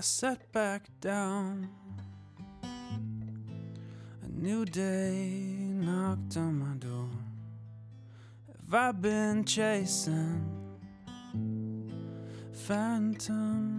I sat back down. A new day knocked on my door. Have I been chasing phantom?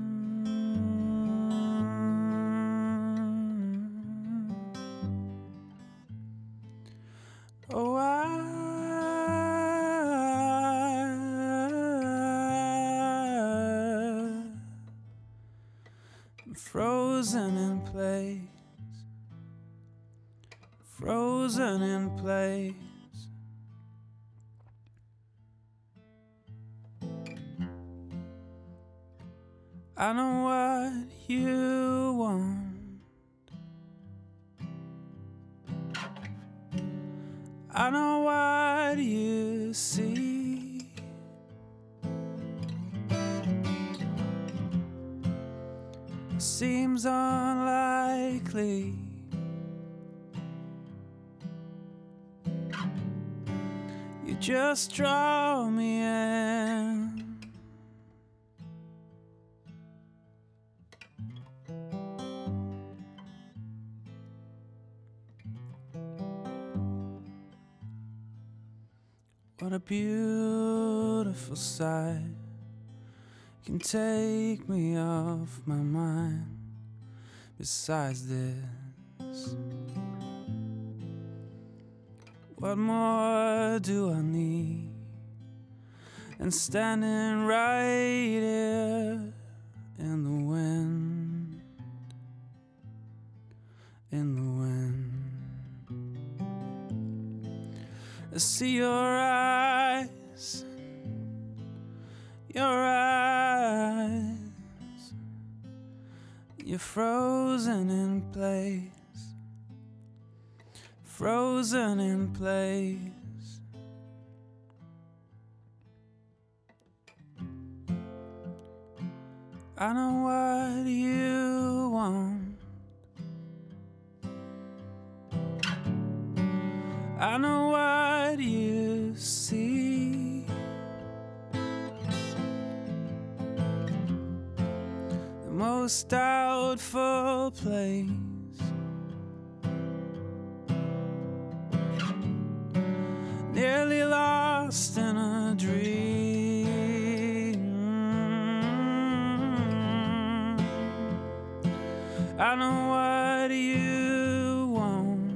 Just draw me in. What a beautiful sight can take me off my mind. Besides this, what more do I need? And standing right here in the wind, in the wind. I see your eyes, your eyes. You're frozen in place, frozen in place. I know what you want. I know what you see. The most doubtful place. Lost in a dream. I know what you want.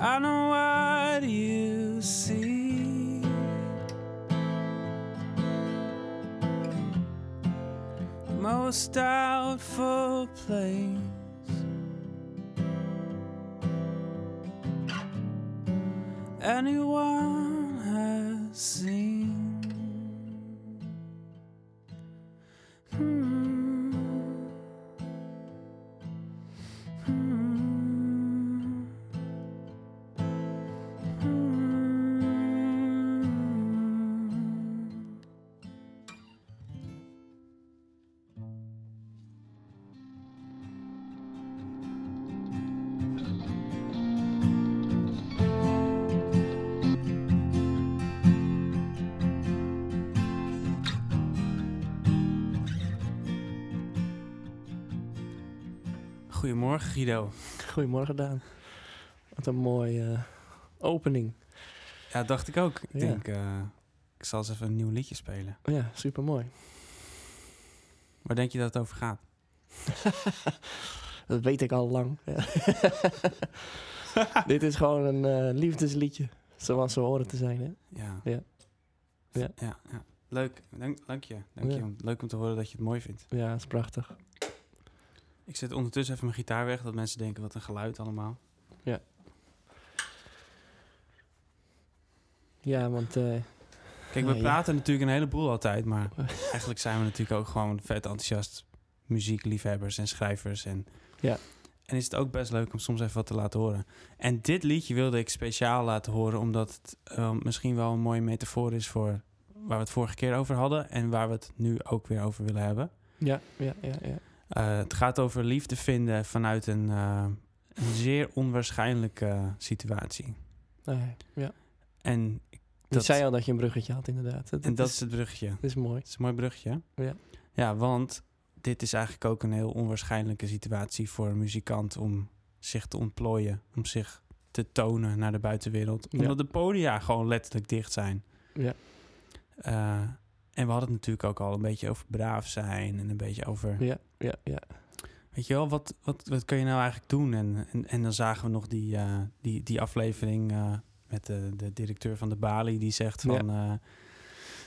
I know what you see. Most doubtful place. Anyone has seen. Guido. Goedemorgen, Daan. Wat een mooie eh, opening. Ja, dacht ik ook. Ik Ja. denk, eh, ik zal eens even een nieuw liedje spelen. Oh ja, super mooi. Waar denk je dat het over gaat? Dat weet ik al lang. Dit is gewoon een eh, liefdesliedje, zoals ze horen te zijn. Hè? Ja. Ja. Ja. ja, ja. Leuk, dank, dank je. Dank je. Leuk om te horen dat je het mooi vindt. Ja, dat is prachtig. Ik zet ondertussen even mijn gitaar weg, dat mensen denken wat een geluid allemaal. Ja, want eh, Kijk, we ja. praten natuurlijk een heleboel altijd, maar eigenlijk zijn we natuurlijk ook gewoon vet enthousiast muziekliefhebbers en schrijvers. En, Ja. en is het ook best leuk om soms even wat te laten horen. En dit liedje wilde ik speciaal laten horen, omdat het eh, misschien wel een mooie metafoor is voor waar we het vorige keer over hadden en waar we het nu ook weer over willen hebben. ja, ja, ja, ja. Eh, het gaat over liefde vinden vanuit een, eh, een zeer onwaarschijnlijke situatie. Nee, ja. En ik Dat zei al dat je een bruggetje had, inderdaad. Dat, En dat is het bruggetje. dat is mooi. Dat is een mooi bruggetje. Ja. Ja, want dit is eigenlijk ook een heel onwaarschijnlijke situatie voor een muzikant om zich te ontplooien, om zich te tonen naar de buitenwereld. Ja. Omdat de podia gewoon letterlijk dicht zijn. Ja. Eh, en we hadden het natuurlijk ook al een beetje over braaf zijn en een beetje over, Ja, ja, ja. weet je wel, wat, wat, wat kun je nou eigenlijk doen? En, en, en dan zagen we nog die, eh, die, die aflevering eh, met de, de directeur van de Bali die zegt van... Ja.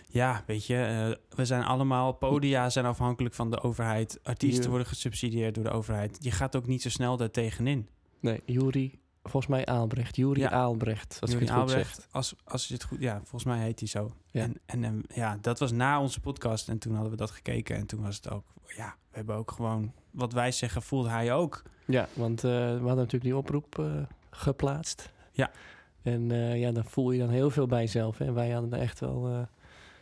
ja, weet je, eh, we zijn allemaal, podia zijn afhankelijk van de overheid. Artiesten worden gesubsidieerd door de overheid. Je gaat ook niet zo snel daar tegenin. Nee, Juri, volgens mij Aalbrecht. Juri Ja. Aalbrecht, als ik het goed zeg. Als, als je het goed... Ja, volgens mij heet hij zo. Ja. En, en em, ja, dat was na onze podcast. En toen hadden we dat gekeken. En toen was het ook... Ja, we hebben ook gewoon... Wat wij zeggen, voelde hij ook. Ja, want eh, we hadden natuurlijk die oproep eh, geplaatst. Ja. En eh, ja, dan voel je dan heel veel bij jezelf. En wij hadden er echt wel...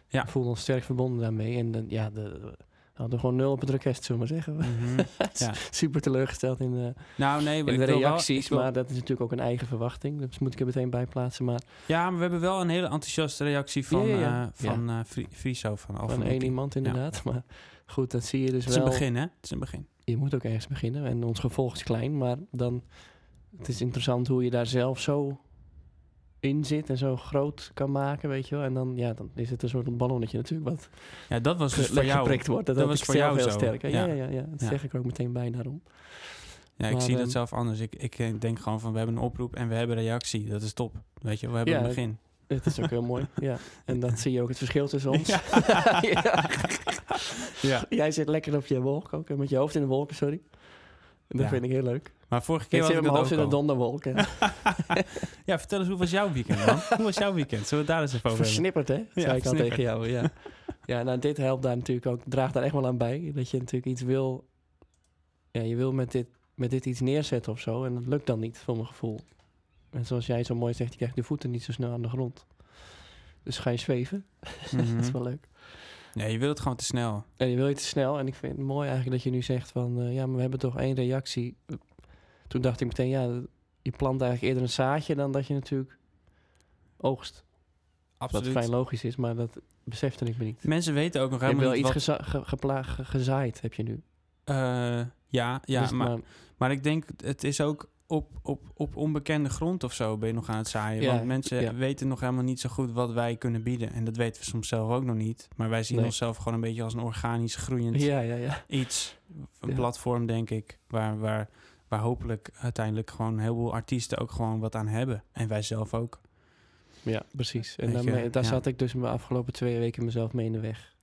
Ja. voelden ons sterk verbonden daarmee. En dan, ja, de, hadden gewoon nul op het orkest, zullen we maar zeggen. Mhm. Ja. Super teleurgesteld in de, Nou, nee, in de wel- reacties. wil- Maar dat is natuurlijk ook een eigen verwachting. Dus moet ik er meteen bij plaatsen. Maar Ja, maar we hebben wel een hele enthousiaste reactie van, Ja, eh, van eh, Fri- Friso van Alpha van één iemand inderdaad. Maar goed, dat zie je dus Het is wel. een begin, hè? Het is een begin. je moet ook ergens beginnen. En ons gevolg is klein, maar dan... Het is interessant hoe je daar zelf zo in zit en zo groot kan maken, weet je wel. En dan, ja, dan is het een soort ballonnetje natuurlijk wat Ja, dat was dus voor jou. geprikt wordt. Dat, Dat was voor jou heel zo. sterk. Ja, Ja. ja. Dat Ja. zeg ik ook meteen bij daarom. Ja, ik Maar, zie dat ehm, zelf anders. Ik, ik eh, denk gewoon van, we hebben een oproep en we hebben reactie. Dat is top. Weet je, we hebben Ja, een begin. Het is ook heel mooi, ja. En dan zie je ook het verschil tussen ons. Ja. Jij zit lekker op je wolk ook, met je hoofd in de wolken, sorry. En dat Ja. vind ik heel leuk. Maar vorige keer Ik was zit ik mijn hoofd in een al. donderwolk. En Ja, vertel eens, hoe was jouw weekend, man? hoe was jouw weekend? Zullen we het daar eens even over? Versnipperd, hè? Zei ik al tegen jou, ja. ja, nou, dit helpt daar natuurlijk ook, draagt daar echt wel aan bij. Dat je natuurlijk iets wil... Ja, je wil met dit, met dit iets neerzetten of zo. En dat lukt dan niet, voor mijn gevoel. En zoals jij zo mooi zegt, je krijgt de voeten niet zo snel aan de grond. Dus ga je zweven. dat is Mhm. wel leuk. Ja, je wil het gewoon te snel. En je wil je te snel. En ik vind het mooi eigenlijk dat je nu zegt van... eh, ja, maar we hebben toch één reactie. Toen dacht ik meteen, ja, je plant eigenlijk eerder een zaadje... dan dat je natuurlijk oogst. Absoluut. Wat fijn logisch is, maar dat besefte ik me niet. Mensen weten ook nog Je hebt helemaal wel niet iets wat... geza- ge- gepla- ge- gezaaid, heb je nu. Eh, ja, ja Dus maar, maar ik denk, het is ook op, op, op onbekende grond of zo ben je nog aan het zaaien. Ja, Want mensen ja. weten nog helemaal niet zo goed wat wij kunnen bieden. En dat weten we soms zelf ook nog niet. Maar wij zien Nee. onszelf gewoon een beetje als een organisch groeiend Ja, iets. Een platform, denk ik, waar, waar, waar hopelijk uiteindelijk gewoon een heleboel artiesten ook gewoon wat aan hebben. En wij zelf ook. Ja, precies. En daarmee, daar zat ik dus de afgelopen twee weken mezelf mee in de weg.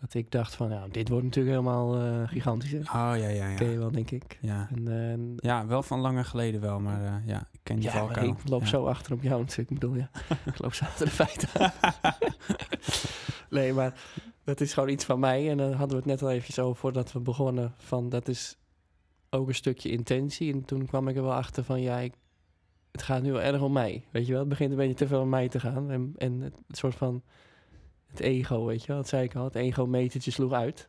Dat ik dacht van, nou, dit wordt natuurlijk helemaal eh, gigantisch. Oh, ja, ja, Ken ja. je wel, denk ik. Ja, En, eh, en- ja wel van langer geleden wel, maar eh, ja, ik ken die ja, maar ik loop Ja. zo achter op jou natuurlijk. Ik bedoel, ja, ik loop zo achter de feiten nee, maar dat is gewoon iets van mij. En dan hadden we het net al eventjes over voordat we begonnen. Van dat is ook een stukje intentie. En toen kwam ik er wel achter van ja, ik, het gaat nu wel erg om mij. Weet je wel, het begint een beetje te veel om mij te gaan. En, en het soort van het ego, weet je wel, dat zei ik al. Het ego-metertje sloeg uit.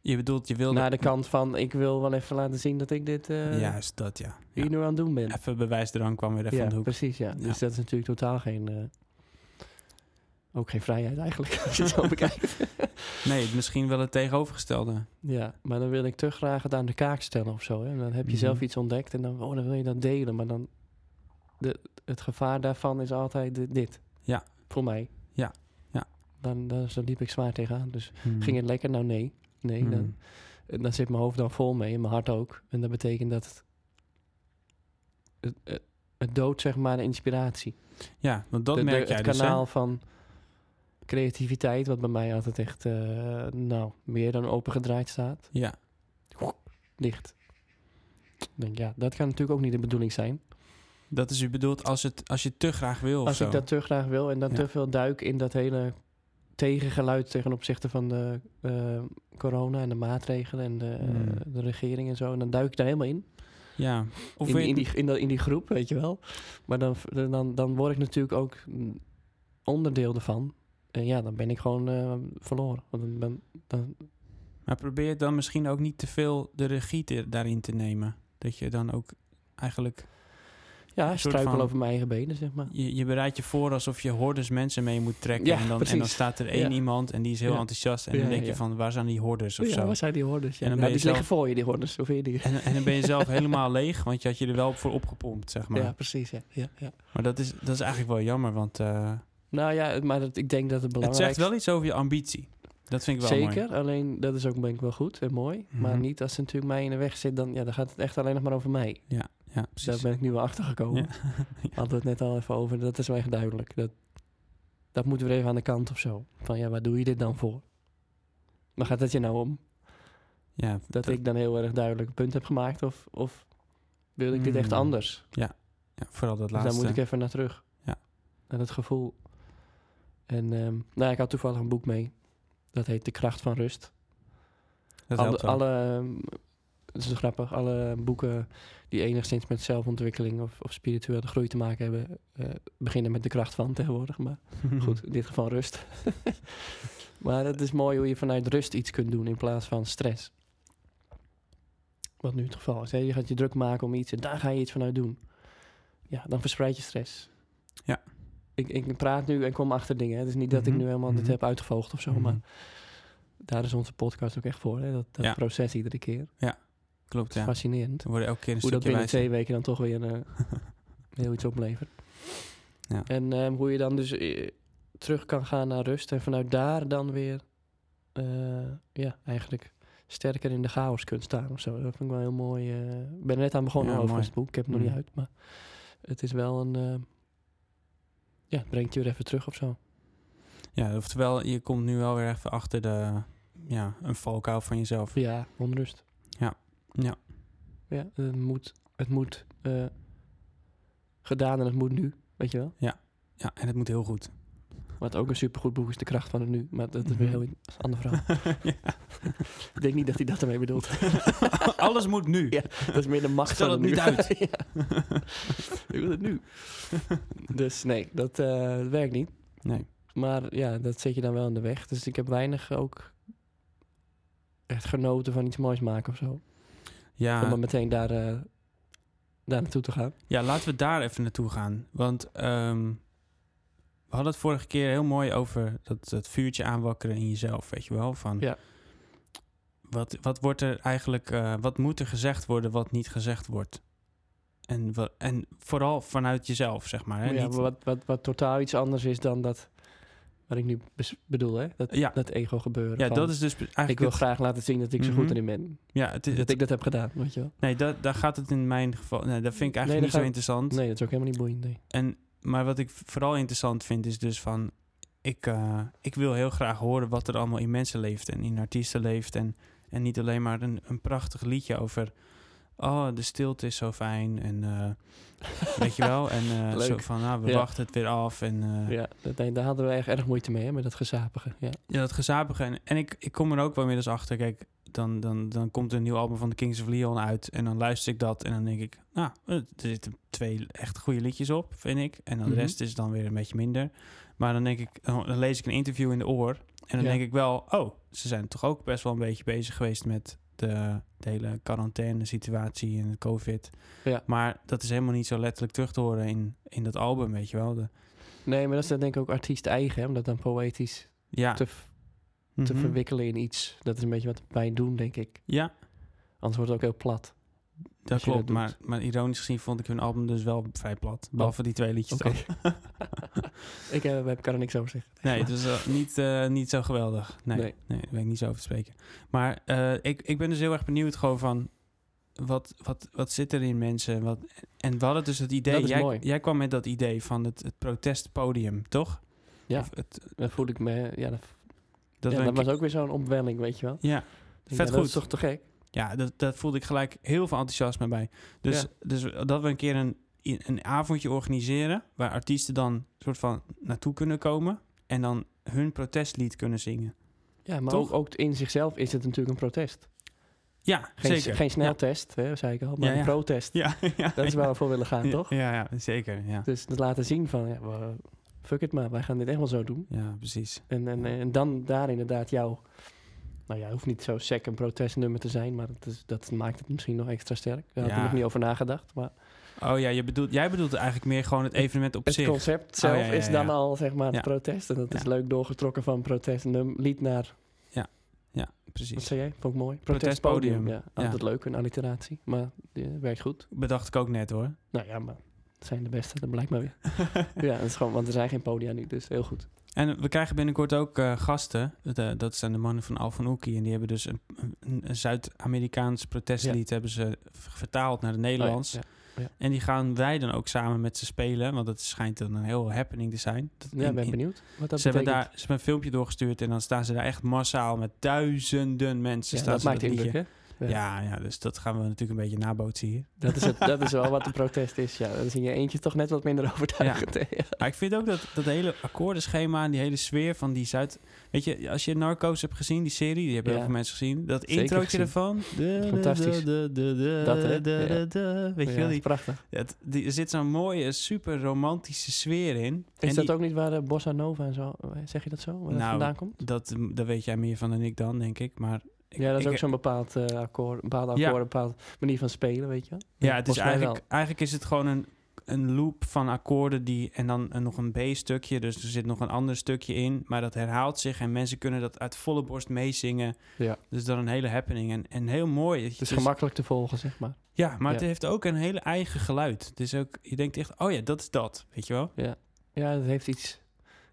Je bedoelt, je wilde... Naar de kant van ik wil wel even laten zien dat ik dit eh, Juist dat, ja. hier ja. nu aan het doen ben. Even bewijsdrang kwam weer even ja, van de hoek. precies, ja. Ja. Dus dat is natuurlijk totaal geen... eh, ook geen vrijheid eigenlijk, als je het zo bekijkt. Nee, misschien wel het tegenovergestelde. ja, maar dan wil ik te graag het aan de kaak stellen of zo. Hè. En dan heb je Mhm. zelf iets ontdekt en dan, oh, dan wil je dat delen. Maar dan, de, het gevaar daarvan is altijd di- dit. Ja. Voor mij. Ja, Dan, dan, zo liep ik zwaar tegenaan. Dus Hmm. ging het lekker? Nou nee. Nee, Hmm. dan, dan zit mijn hoofd dan vol mee en mijn hart ook. En dat betekent dat het, het, het, het doodt zeg maar de inspiratie. Ja, want dat de, de- merk jij het dus, hè? kanaal van creativiteit, wat bij mij altijd echt, eh, nou, meer dan opengedraaid staat, Ja, dicht. Ik denk, ja, dat kan natuurlijk ook niet de bedoeling zijn. dat is u bedoeld als, het, als je te graag wil of Als ik dat te graag wil en dan Ja. te veel duik in dat hele tegengeluid ten opzichte van de eh, corona en de maatregelen en de, eh, Hmm. de regering en zo. En dan duik ik daar helemaal in. Ja. Of in, in, die, in, dat- in die groep, weet je wel. Maar dan, dan, dan word ik natuurlijk ook onderdeel ervan. En ja, dan ben ik gewoon eh, verloren. Want dan, dan, dan, Maar probeer dan misschien ook niet te veel de regie te- daarin te nemen. Dat je dan ook eigenlijk... Ja, struikel over mijn eigen benen, zeg maar. Je, je bereidt je voor alsof je hordes mensen mee moet trekken. Ja, en, dan, en dan staat er één Ja. iemand en die is heel Ja. enthousiast. En dan denk je van, waar zijn die hordes of ja, zo? waar zijn die hordes? En dan nou, ben je die zelf- liggen voor je, die hordes. Je die? En, en dan ben je zelf helemaal leeg, want je had je er wel voor opgepompt, zeg maar. Ja, precies, ja. ja, ja. Maar dat is, dat is eigenlijk wel jammer, want eh, Nou ja, maar dat, ik denk dat het het belangrijk zegt wel iets over je ambitie. Dat vind ik wel mooi. Zeker, alleen dat is ook denk ik wel goed en mooi. Maar Mhm. niet als ze natuurlijk mij in de weg zit, dan, ja, dan gaat het echt alleen nog maar over mij. Ja, ja Daar ben ik nu wel achter gekomen. Ja. Hadden we het net al even over. Dat is wel echt duidelijk. Dat, dat moeten we even aan de kant of zo. Van ja, waar doe je dit dan voor? Maar gaat het je nou om? Ja, Dat ik dan heel erg duidelijk een punt heb gemaakt? Of, of wil ik dit echt Mm. anders? ja, vooral dat Dus laatste. daar moet ik even naar terug. Ja. Naar het gevoel. En ehm, nou, ik had toevallig een boek mee. Dat heet De Kracht van Rust. dat alle, helpt wel. alle, het is zo grappig, alle boeken die enigszins met zelfontwikkeling of, of spirituele groei te maken hebben, eh, beginnen met de kracht van tegenwoordig. Maar goed, in dit geval rust. maar het is mooi hoe je vanuit rust iets kunt doen in plaats van stress. Wat nu het geval is. Hè? Je gaat je druk maken om iets en daar ga je iets vanuit doen. Ja, dan verspreid je stress. Ja. Ik, ik praat nu en kom achter dingen. hè. Het is niet dat ik Mhm, nu helemaal dit mhm. heb uitgevoogd of zo, Mhm. maar daar is onze podcast ook echt voor. Hè? Dat, dat Ja. proces iedere keer. Klopt, ja. fascinerend. We worden elke keer een Hoe dat binnen wijzer. twee weken dan toch weer eh, heel iets oplevert. Ja. En ehm, hoe je dan dus eh, terug kan gaan naar rust en vanuit daar dan weer, eh, ja, eigenlijk sterker in de chaos kunt staan of zo. Dat vind ik wel heel mooi. Ik ben er net aan begonnen Ja, over het boek. Ik heb het nog Mm. niet uit, maar het is wel een, ja, het brengt je weer even terug of zo. Ja, oftewel, je komt nu wel weer even achter de, ja, een valkuil van jezelf. Ja, onrust. Ja. Ja. Ja, het moet, het moet eh, gedaan en het moet nu, weet je wel. Ja, en het moet heel goed. Wat ook een supergoed boek is, De Kracht van het Nu. Maar dat is weer Mhm. heel een andere verhaal. Ik denk niet dat hij dat ermee bedoelt. Alles moet nu. Ja, dat is meer de macht Stel van het het niet nu. uit. Ja. Ik wil het nu. Dus nee, dat eh, werkt niet. Nee. Maar ja, dat zet je dan wel in de weg. Dus ik heb weinig ook echt genoten van iets moois maken of zo. Om Ja, dan meteen daar, eh, daar naartoe te gaan. ja, laten we daar even naartoe gaan. Want ehm, we hadden het vorige keer heel mooi over dat, dat vuurtje aanwakkeren in jezelf, weet je wel? Van, Ja. wat, wat wordt er eigenlijk, eh, wat moet er gezegd worden wat niet gezegd wordt? En, en vooral vanuit jezelf, zeg maar. Hè? ja, Niet- wat, wat, wat totaal iets anders is dan dat wat ik nu bedoel. Hè? Dat, Ja. dat ego gebeuren. ja, van, dat is dus eigenlijk... ik wil het- graag laten zien dat ik zo Mhm. goed erin ben. ja, het, Dat ik dat heb gedaan, weet je wel. nee, dat, daar gaat het in mijn geval... Nee, dat vind ik eigenlijk Nee, niet zo interessant. Nee, dat is ook helemaal niet boeiend. Nee. En, maar wat ik vooral interessant vind is dus van... Ik, eh, ik wil heel graag horen wat er allemaal in mensen leeft en in artiesten leeft. En, en niet alleen maar een, een prachtig liedje over... Oh, de stilte is zo fijn. En eh, weet je wel? En eh, zo van, nou, we Ja. wachten het weer af. En eh, Ja, dat, daar hadden we echt erg moeite mee, hè, met dat gezapige. Ja. ja, dat gezapige. En, en ik, ik kom er ook wel inmiddels achter. Kijk, dan, dan, dan komt er een nieuw album van de Kings of Leon uit. En dan luister ik dat. En dan denk ik, nou, er zitten twee echt goede liedjes op, vind ik. En dan Mhm. de rest is dan weer een beetje minder. Maar dan denk ik, dan, dan lees ik een interview in de oor. En dan Ja. denk ik wel, oh, ze zijn toch ook best wel een beetje bezig geweest met de, de hele quarantaine situatie en covid. Ja. Maar dat is helemaal niet zo letterlijk terug te horen in, in dat album, weet je wel. De, Nee, maar dat is dan denk ik ook artiest eigen, hè, om dat dan poëtisch ja. te, te Mhm. verwikkelen in iets. Dat is een beetje wat wij doen, denk ik. Ja, Anders wordt het ook heel plat. Dat klopt, dat maar, maar ironisch gezien vond ik hun album dus wel vrij plat. Behalve die twee liedjes Oké. dan. ik eh, ik kan er niks over zeggen. Nee, het is eh, niet, eh, niet zo geweldig. Nee, nee. Nee. daar ben ik niet zo over te spreken. Maar ik, ik ben dus heel erg benieuwd gewoon van... Wat, wat, wat zit er in mensen? Wat, en we hadden dus het idee... Dat jij, mooi. jij kwam met dat idee van het, het protestpodium, toch? Ja. Of het, Dan voel ik me... Ja, dat, dat ja, dat was ook weer zo'n opwelling, weet je wel. Ja, Ik denk, vet ja, Dat goed. is toch te gek? Ja, dat, dat voelde ik gelijk heel veel enthousiasme bij. Dus, Ja. dus dat we een keer een, een avondje organiseren... waar artiesten dan soort van naartoe kunnen komen... en dan hun protestlied kunnen zingen. Ja, maar ook, ook in zichzelf is het natuurlijk een protest. Ja, Geen, zeker. geen sneltest, hè, zei ik al, maar Ja, ja. een protest. Ja, ja, Dat is waar we voor willen gaan, toch? Ja, ja, zeker. Ja. Dus het laten zien van, ja, fuck it maar, wij gaan dit echt wel zo doen. ja, precies. En, en, en dan daar inderdaad jouw... Nou ja, het hoeft niet zo sec een protestnummer te zijn, maar dat, is, dat maakt het misschien nog extra sterk. Daar had ik Ja. nog niet over nagedacht, maar Oh ja, je bedoelt, jij bedoelt eigenlijk meer gewoon het evenement op Het zich. concept zelf Oh, ja, ja, is dan ja. al zeg maar het Ja. protest. En dat is Ja. leuk doorgetrokken van protest. En een lied naar, Ja, wat precies. zei jij? Vond ik mooi. Protestpodium. Protestpodium. Ja, altijd leuk, een alliteratie. Maar werkt goed. Bedacht ik ook net hoor. Nou ja, maar het zijn de beste, dat blijkt maar weer. ja, dat is gewoon, want er zijn geen podia nu, dus heel goed. En we krijgen binnenkort ook eh, gasten. De- dat zijn de mannen van Alphanouki. En die hebben dus een, een, een Zuid-Amerikaans protestlied hebben ze vertaald naar het Nederlands. Oh ja, En die gaan wij dan ook samen met ze spelen. Want dat schijnt dan een heel happening te zijn. Dat ja. in- ben benieuwd wat dat ze hebben, daar, ze hebben een filmpje doorgestuurd. En dan staan ze daar echt massaal met duizenden mensen. ja, staan dat maakt indruk, hè? Ja. Ja. Ja, dus dat gaan we natuurlijk een beetje nabootsen hier. Dat is, het, dat is wel wat een protest is, ja. Dan zie je eentje toch net wat minder overtuigend. Ja. Maar ik vind ook dat dat hele akkoordenschema en die hele sfeer van die Zuid... Weet je, als je Narcos hebt gezien, die serie, die hebben heel veel mensen gezien. Dat Zeker introotje gezien. ervan. Fantastisch. Dat, weet je wel, die, prachtig. het, die, er zit zo'n mooie, super romantische sfeer in. Is En dat die- ook niet waar de Bossa Nova en zo, eh, zeg je dat zo, waar dat Nou, vandaan komt? Dat, dat weet jij meer van dan ik dan, denk ik. Maar ik- Ja, dat is ik- ook zo'n bepaald eh, akkoord, een bepaald Ja. akkoord, een bepaalde manier van spelen, weet je? Ja, het is eigenlijk, eigenlijk is het gewoon een, een loop van akkoorden die en dan een- nog een B-stukje, dus er zit nog een ander stukje in, maar dat herhaalt zich en mensen kunnen dat uit volle borst meezingen. Ja. Dus dan een hele happening en, en heel mooi. Het is gemakkelijk te volgen, zeg maar. Ja, maar het Ja. heeft ook een hele eigen geluid. Het is ook, je denkt echt, oh ja, dat is dat, weet je wel. Ja, het heeft iets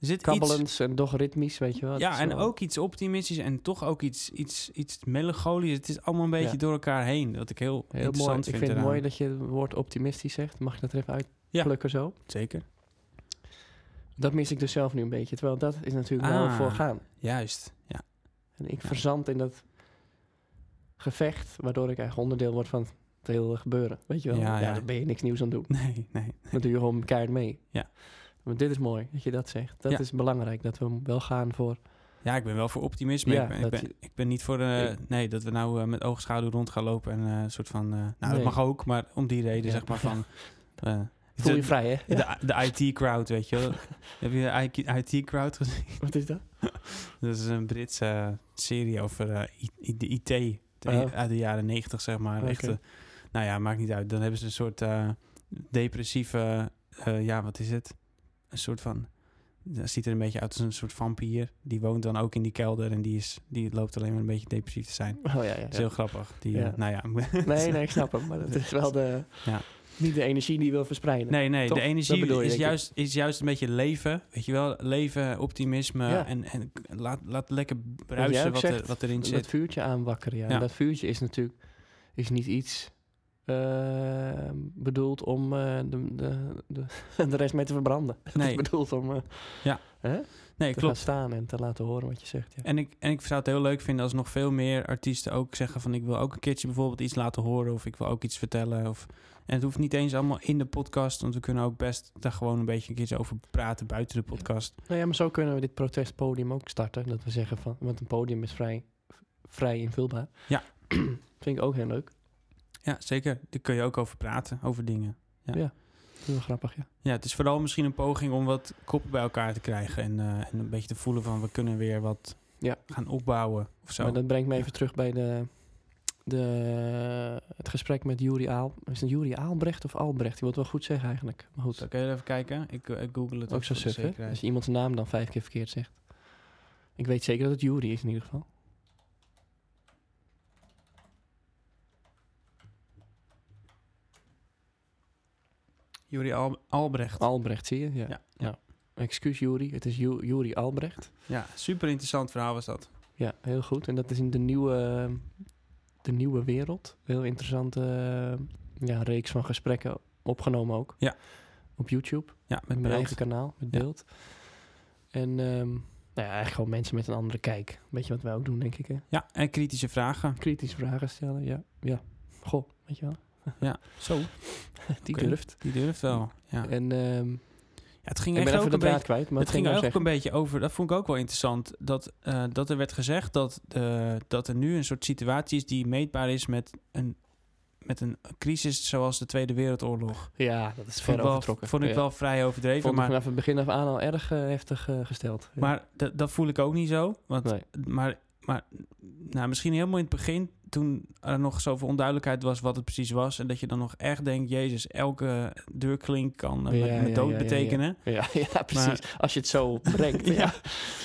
Zit iets, en toch ritmisch, weet je wel. Ja, en wel- ook iets optimistisch en toch ook iets, iets, iets melancholisch. Het is allemaal een beetje Ja. door elkaar heen, wat ik heel, Heel mooi. Ik vind het mooi dat je het woord optimistisch zegt. Mag ik dat er even uitplukken zo? Zeker. Dat mis ik dus zelf nu een beetje. Terwijl dat is natuurlijk wel Ah. voor gaan. Juist, ja. En ik Ja. verzand in dat gevecht, waardoor ik eigenlijk onderdeel word van het hele gebeuren. Weet je wel? Ja, Ja, ja. dan ben je niks nieuws aan doen. Nee, nee. Dan doe je gewoon keihard mee. Ja. Maar dit is mooi dat je dat zegt. Dat Ja. is belangrijk, dat we wel gaan voor... Ja, ik ben wel voor optimisme. Ja, ik, ben, ik, ben, je- ik ben niet voor eh, Ik- nee, dat we nou eh, met oogschaduw rond gaan lopen en eh, een soort van... eh, nou, dat mag ook, maar om die reden Ja. zeg maar van... eh, Voel je de, vrij, hè? De, de IT-crowd, weet je wel. Heb je de IT-crowd gezien? Wat is dat? Dat is een Britse eh, serie over eh, I- de IT de- Oh. uit de jaren negentig, zeg maar. Echt, Oké. eh, nou ja, maakt niet uit. Dan hebben ze een soort eh, depressieve... eh, ja, wat is het? Een soort van... Dat ziet er een beetje uit als een soort vampier. Die woont dan ook in die kelder en die, is, die loopt alleen maar een beetje depressief te zijn. Oh ja, ja. Dat is heel grappig. Die, Ja. eh, nou ja. Nee, nee, ik snap hem. Maar het is wel de... Ja. Niet de energie die je wil verspreiden. Nee, nee, Toch? de Dat energie je, is, juist, is juist een beetje leven. Weet je wel, leven, optimisme. Ja. En, en laat, laat lekker bruisen wat, zegt, er, wat erin dat zit. vuurtje aanwakkeren, ja. Ja. En dat vuurtje is natuurlijk is niet iets bedoeld om eh, de, de, de, de rest mee te verbranden. Het Nee. is bedoeld om eh, Ja. hè, Nee, te klopt. gaan staan en te laten horen wat je zegt. Ja. En ik, en ik zou het heel leuk vinden als nog veel meer artiesten ook zeggen van ik wil ook een keertje bijvoorbeeld iets laten horen of ik wil ook iets vertellen. Of, en het hoeft niet eens allemaal in de podcast, want we kunnen ook best daar gewoon een beetje een keertje over praten buiten de podcast. Nou ja, maar zo kunnen we dit protestpodium ook starten. Dat we zeggen van, want een podium is vrij, vrij invulbaar. Ja. Vind ik ook heel leuk. Ja, zeker. Daar kun je ook over praten, over dingen. Ja. Ja. Dat is wel grappig, ja. Ja, het is vooral misschien een poging om wat koppen bij elkaar te krijgen en, eh, en een beetje te voelen van we kunnen weer wat Ja. gaan opbouwen of zo. Maar dat brengt me even terug bij de, de, het gesprek met Juri Aal. Is het Juri Aalbrecht of Albrecht? Je wilt wel goed zeggen eigenlijk. Maar goed, Zal ik even kijken? Ik, eh, ik google het ook zo suf, hè? Als je iemands naam dan vijf keer verkeerd zegt. Ik weet zeker dat het Juri is in ieder geval. Juri Al Albrecht. Albrecht, zie je? Ja. Ja. ja. Excuus Juri, het is Ju- Juri Albrecht. Ja, super interessant verhaal was dat. Ja, heel goed. En dat is in de nieuwe, de nieuwe wereld. Heel interessante ja, reeks van gesprekken opgenomen ook. Ja. Op YouTube. Ja, Met mijn beeld. eigen kanaal, met Ja. beeld. En ehm, nou ja, eigenlijk gewoon mensen met een andere kijk. Weet je wat wij ook doen, denk ik. Hè? Ja, en kritische vragen. Kritische vragen stellen, ja. ja. Goh, weet je wel. Ja, zo. Die durft. Die durft wel. Ja, En ehm, ja het ging ik echt ook een beetje... kwijt. Maar Het ging ook zeggen? een beetje over, dat vond ik ook wel interessant, dat, eh, dat er werd gezegd dat, eh, dat er nu een soort situatie is die meetbaar is met een, met een crisis zoals de Tweede Wereldoorlog. Ja, dat is ver overtrokken. vond ik Ja. wel vrij overdreven, Vond ik maar, vanaf het begin af aan al erg eh, heftig gesteld. Ja. maar dat, dat voel ik ook niet zo. Want Nee. Maar, maar nou, misschien helemaal in het begin, toen er nog zoveel onduidelijkheid was wat het precies was. En dat je dan nog echt denkt, jezus, elke deurklink kan eh, Ja, met, met ja, dood ja, ja, ja. betekenen. Ja, ja precies. Als je het zo brengt. ja.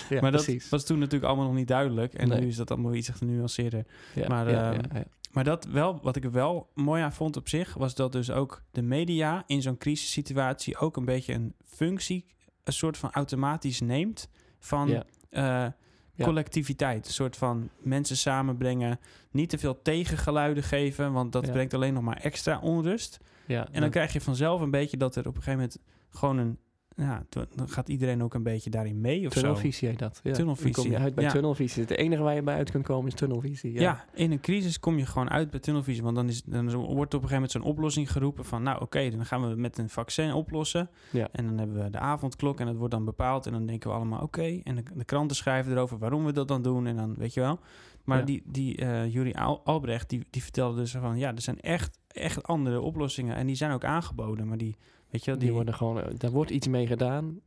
Maar dat precies. was toen natuurlijk allemaal nog niet duidelijk. En Nee. nu is dat allemaal iets genuanceerder. Maar, ja, ehm, ja, ja. Maar dat wel, wat ik er wel mooi aan vond op zich, was dat dus ook de media in zo'n crisissituatie ook een beetje een functie, een soort van automatisch neemt van Ja. Ja. collectiviteit. Een soort van mensen samenbrengen, niet te veel tegengeluiden geven, want dat Ja. brengt alleen nog maar extra onrust. Ja, En dan krijg je vanzelf een beetje dat er op een gegeven moment gewoon een, ja, dan gaat iedereen ook een beetje daarin mee of. Tunnelvisie heet dat. Ja. Tunnelvisie, Dan kom je uit bij ja. tunnelvisie. Het enige waar je bij uit kunt komen is tunnelvisie. Ja. Ja. in een crisis kom je gewoon uit bij tunnelvisie. Want dan, is, dan wordt op een gegeven moment zo'n oplossing geroepen van... nou oké, dan gaan we met een vaccin oplossen. Ja. En dan hebben we de avondklok en het wordt dan bepaald. En dan denken we allemaal oké. En de, de kranten schrijven erover waarom we dat dan doen. En dan weet je wel. Maar die, die eh Juri Al- Albrecht, die, die vertelde dus van... ja, er zijn echt, echt andere oplossingen. En die zijn ook aangeboden. Maar die, weet je Die die... worden gewoon, eh, daar wordt iets mee gedaan.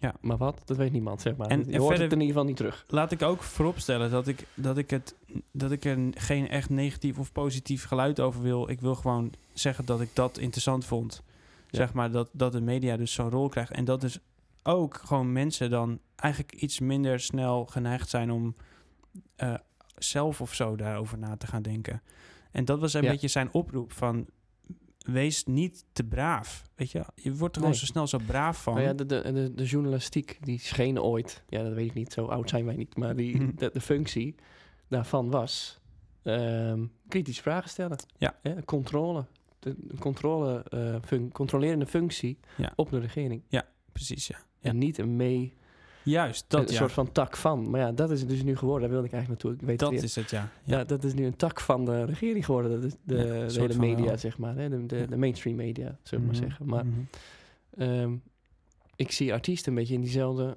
Ja. Maar wat? Dat weet niemand, zeg maar. En- je en hoort verder- het in ieder geval niet terug. Laat ik ook vooropstellen dat ik, dat ik, het, dat ik er geen echt negatief of positief geluid over wil. Ik wil gewoon zeggen dat ik dat interessant vond. Ja. Zeg maar dat, dat de media dus zo'n rol krijgt. En dat dus ook gewoon mensen dan eigenlijk iets minder snel geneigd zijn om eh, zelf of zo daarover na te gaan denken. En dat was een Ja. beetje zijn oproep van wees niet te braaf. Weet je, je wordt er gewoon Nee. zo snel zo braaf van. Maar ja, de, de, de, de journalistiek, die scheen ooit... Ja, dat weet ik niet, zo oud zijn wij niet. Maar die, Mhm. de, de functie daarvan was... ehm kritisch vragen stellen. Ja. controle. De, controle, eh, fun- controlerende functie Ja. op de regering. Precies, ja. Ja. En niet een mee... Juist, dat een ja. soort van tak van. Maar ja, dat is het dus nu geworden. Daar wilde ik eigenlijk naartoe. Ik weet Dat het is het, ja. Ja, dat is nu een tak van de regering geworden. Dat is de, Ja, de hele media, zeg maar. Hè? De, de, mainstream media, zullen we Mhm, maar zeggen. Maar mhm. ehm, ik zie artiesten een beetje in diezelfde...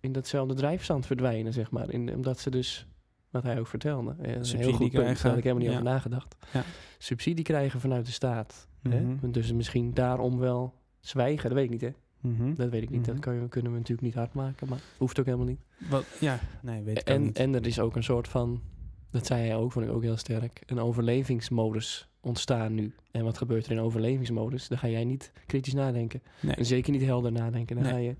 in datzelfde drijfstand verdwijnen, zeg maar. In, omdat ze dus, wat hij ook vertelde... eh, een heel Subsidie goed punt, daar krijgen, had ik helemaal niet ja. over nagedacht. Ja. Subsidie krijgen vanuit de staat. Mhm. Hè? Dus misschien daarom wel zwijgen, dat weet ik niet, hè? Mhm. Dat weet ik niet, Mhm. dat kan je, kunnen we natuurlijk niet hard maken, maar hoeft ook helemaal niet. Wat, ja, nee, weet ik En, niet. en er is ook een soort van, dat zei hij ook, vond ik ook heel sterk, een overlevingsmodus ontstaan nu. En wat gebeurt er in overlevingsmodus? Dan ga jij niet kritisch nadenken. nee, En zeker niet helder nadenken. Dan Nee. ga je,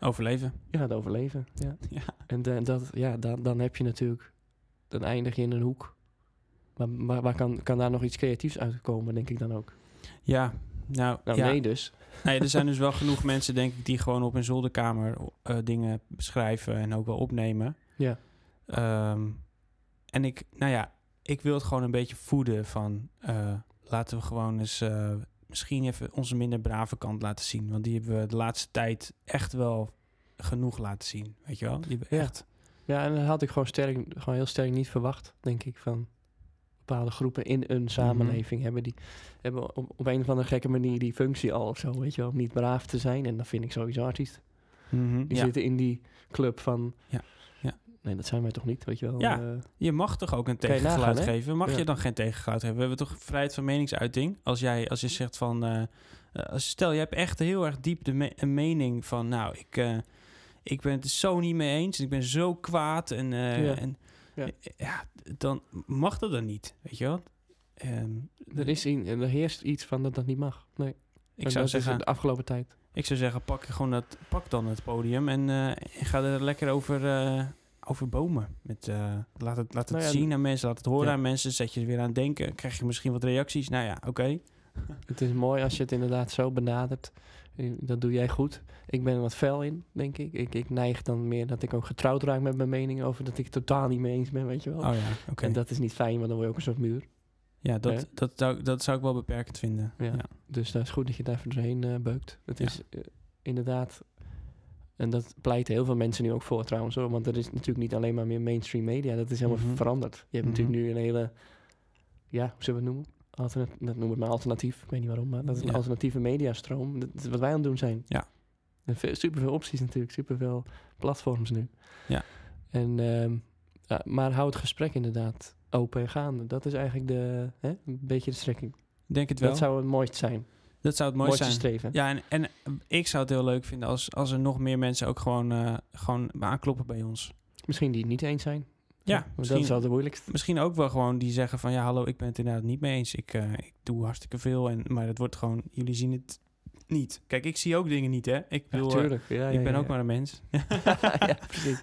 overleven. je gaat overleven. Ja. Ja. En de- dat, ja, dan, dan heb je natuurlijk, dan eindig je in een hoek. Maar, maar waar kan, kan daar nog iets creatiefs uitkomen, denk ik dan ook. Ja, nou, Nou, ja. nee dus. Nee, er zijn dus wel genoeg mensen, denk ik, die gewoon op hun zolderkamer eh, dingen beschrijven en ook wel opnemen. Ja. Ehm, en ik, nou ja, ik wil het gewoon een beetje voeden van eh, laten we gewoon eens eh, misschien even onze minder brave kant laten zien. Want die hebben we de laatste tijd echt wel genoeg laten zien. Weet je wel? Die hebben Ja. echt. Ja, en dat had ik gewoon, sterk, gewoon heel sterk niet verwacht, denk ik, van bepaalde groepen in een samenleving hebben die hebben op, op een of andere gekke manier die functie al of zo, weet je wel, om niet braaf te zijn. En dat vind ik sowieso artiest. Mhm, Die ja. zitten in die club van, Ja, ja. nee, dat zijn wij toch niet, weet je wel. Ja. eh, Je mag toch ook een tegengeluid nagaan, geven? Mag Ja. je dan geen tegengeluid hebben? We hebben toch vrijheid van meningsuiting? Als jij, als je zegt van, als, stel je hebt echt heel erg diep de me- een mening van, nou, ik, ik ben het zo niet mee eens, ik ben zo kwaad en, Ja. en Ja. eh, ja, dan mag dat dan niet, weet je wel? Ehm, er, is in, er heerst iets van dat dat niet mag. Nee. ik En zou dat is zeggen, de afgelopen tijd. ik zou zeggen, pak gewoon dat, pak dan het podium en, eh, en ga er lekker over, eh, over bomen. Met, eh, laat het, laat het Nou ja, zien aan mensen, laat het horen ja. aan mensen, zet je er weer aan denken, krijg je misschien wat reacties. Nou ja, oké. Het is mooi als je het inderdaad zo benadert. Dat doe jij goed. Ik ben er wat fel in, denk ik. ik. Ik neig dan meer dat ik ook getrouwd raak met mijn mening over dat ik het totaal niet mee eens ben, weet je wel. Oh ja, oké. En dat is niet fijn, want dan word je ook een soort muur. Ja, dat, dat, zou, dat zou ik wel beperkend vinden. Ja. Ja. Dus dat is goed dat je daar even doorheen eh, beukt. Het Ja. is eh, inderdaad... En dat pleiten heel veel mensen nu ook voor trouwens hoor. Want er is natuurlijk niet alleen maar meer mainstream media. Dat is helemaal Mhm. veranderd. Je hebt Mhm. natuurlijk nu een hele... Ja, hoe zullen we het noemen? Alternat, dat noemen we het maar alternatief. Ik weet niet waarom, maar dat is een Ja. alternatieve mediastroom. Dat is wat wij aan het doen zijn. Ja. En veel, superveel opties natuurlijk. Superveel platforms nu. Ja. En, ehm, ja, maar hou het gesprek inderdaad open en gaande. Dat is eigenlijk de, hè, een beetje de strekking. Denk het wel. Dat zou het mooist zijn. dat zou het mooi mooiste zijn. streven. Ja, en, en ik zou het heel leuk vinden als, als er nog meer mensen ook gewoon, eh, gewoon aankloppen bij ons. Misschien die het niet eens zijn. Ja, Dat is wel de moeilijkste. misschien ook wel gewoon die zeggen van... ja, hallo, ik ben het inderdaad niet mee eens. Ik, eh, ik doe hartstikke veel, en, maar het wordt gewoon... jullie zien het niet. Kijk, ik zie ook dingen niet, hè. Ik, bedoel, eh, tuurlijk. Ja, ik ben ja. ook maar een mens. ja, precies.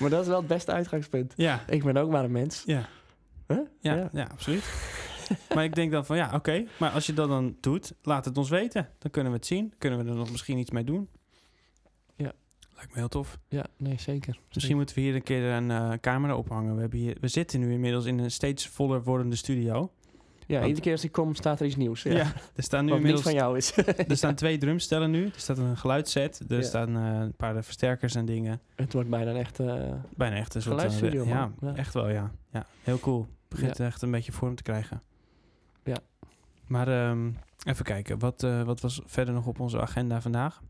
Maar dat is wel het beste uitgangspunt. ja, Ik ben ook maar een mens. ja, Huh? ja, Ja. ja, absoluut. maar ik denk dan van, ja, oké. maar als je dat dan doet, laat het ons weten. Dan kunnen we het zien. Kunnen we er nog misschien iets mee doen. Lijkt me heel tof. Ja, nee, zeker. Misschien moeten we hier een keer een eh, camera ophangen. We, hebben hier, we zitten nu inmiddels in een steeds voller wordende studio. Ja, iedere keer als ik kom staat er iets nieuws. Ja. Ja, er staan nu Wat inmiddels van jou is. er staan twee drumstellen nu. Er staat een geluidsset. Er Ja. staan eh, een paar versterkers en dingen. het wordt bijna een echt... eh, Bijna echt een soort... Geluidsstudio, ja, echt wel, ja. ja. Heel cool. Begint echt een beetje vorm te krijgen. Ja. Maar ehm, even kijken. Wat, wat was verder nog op onze agenda vandaag?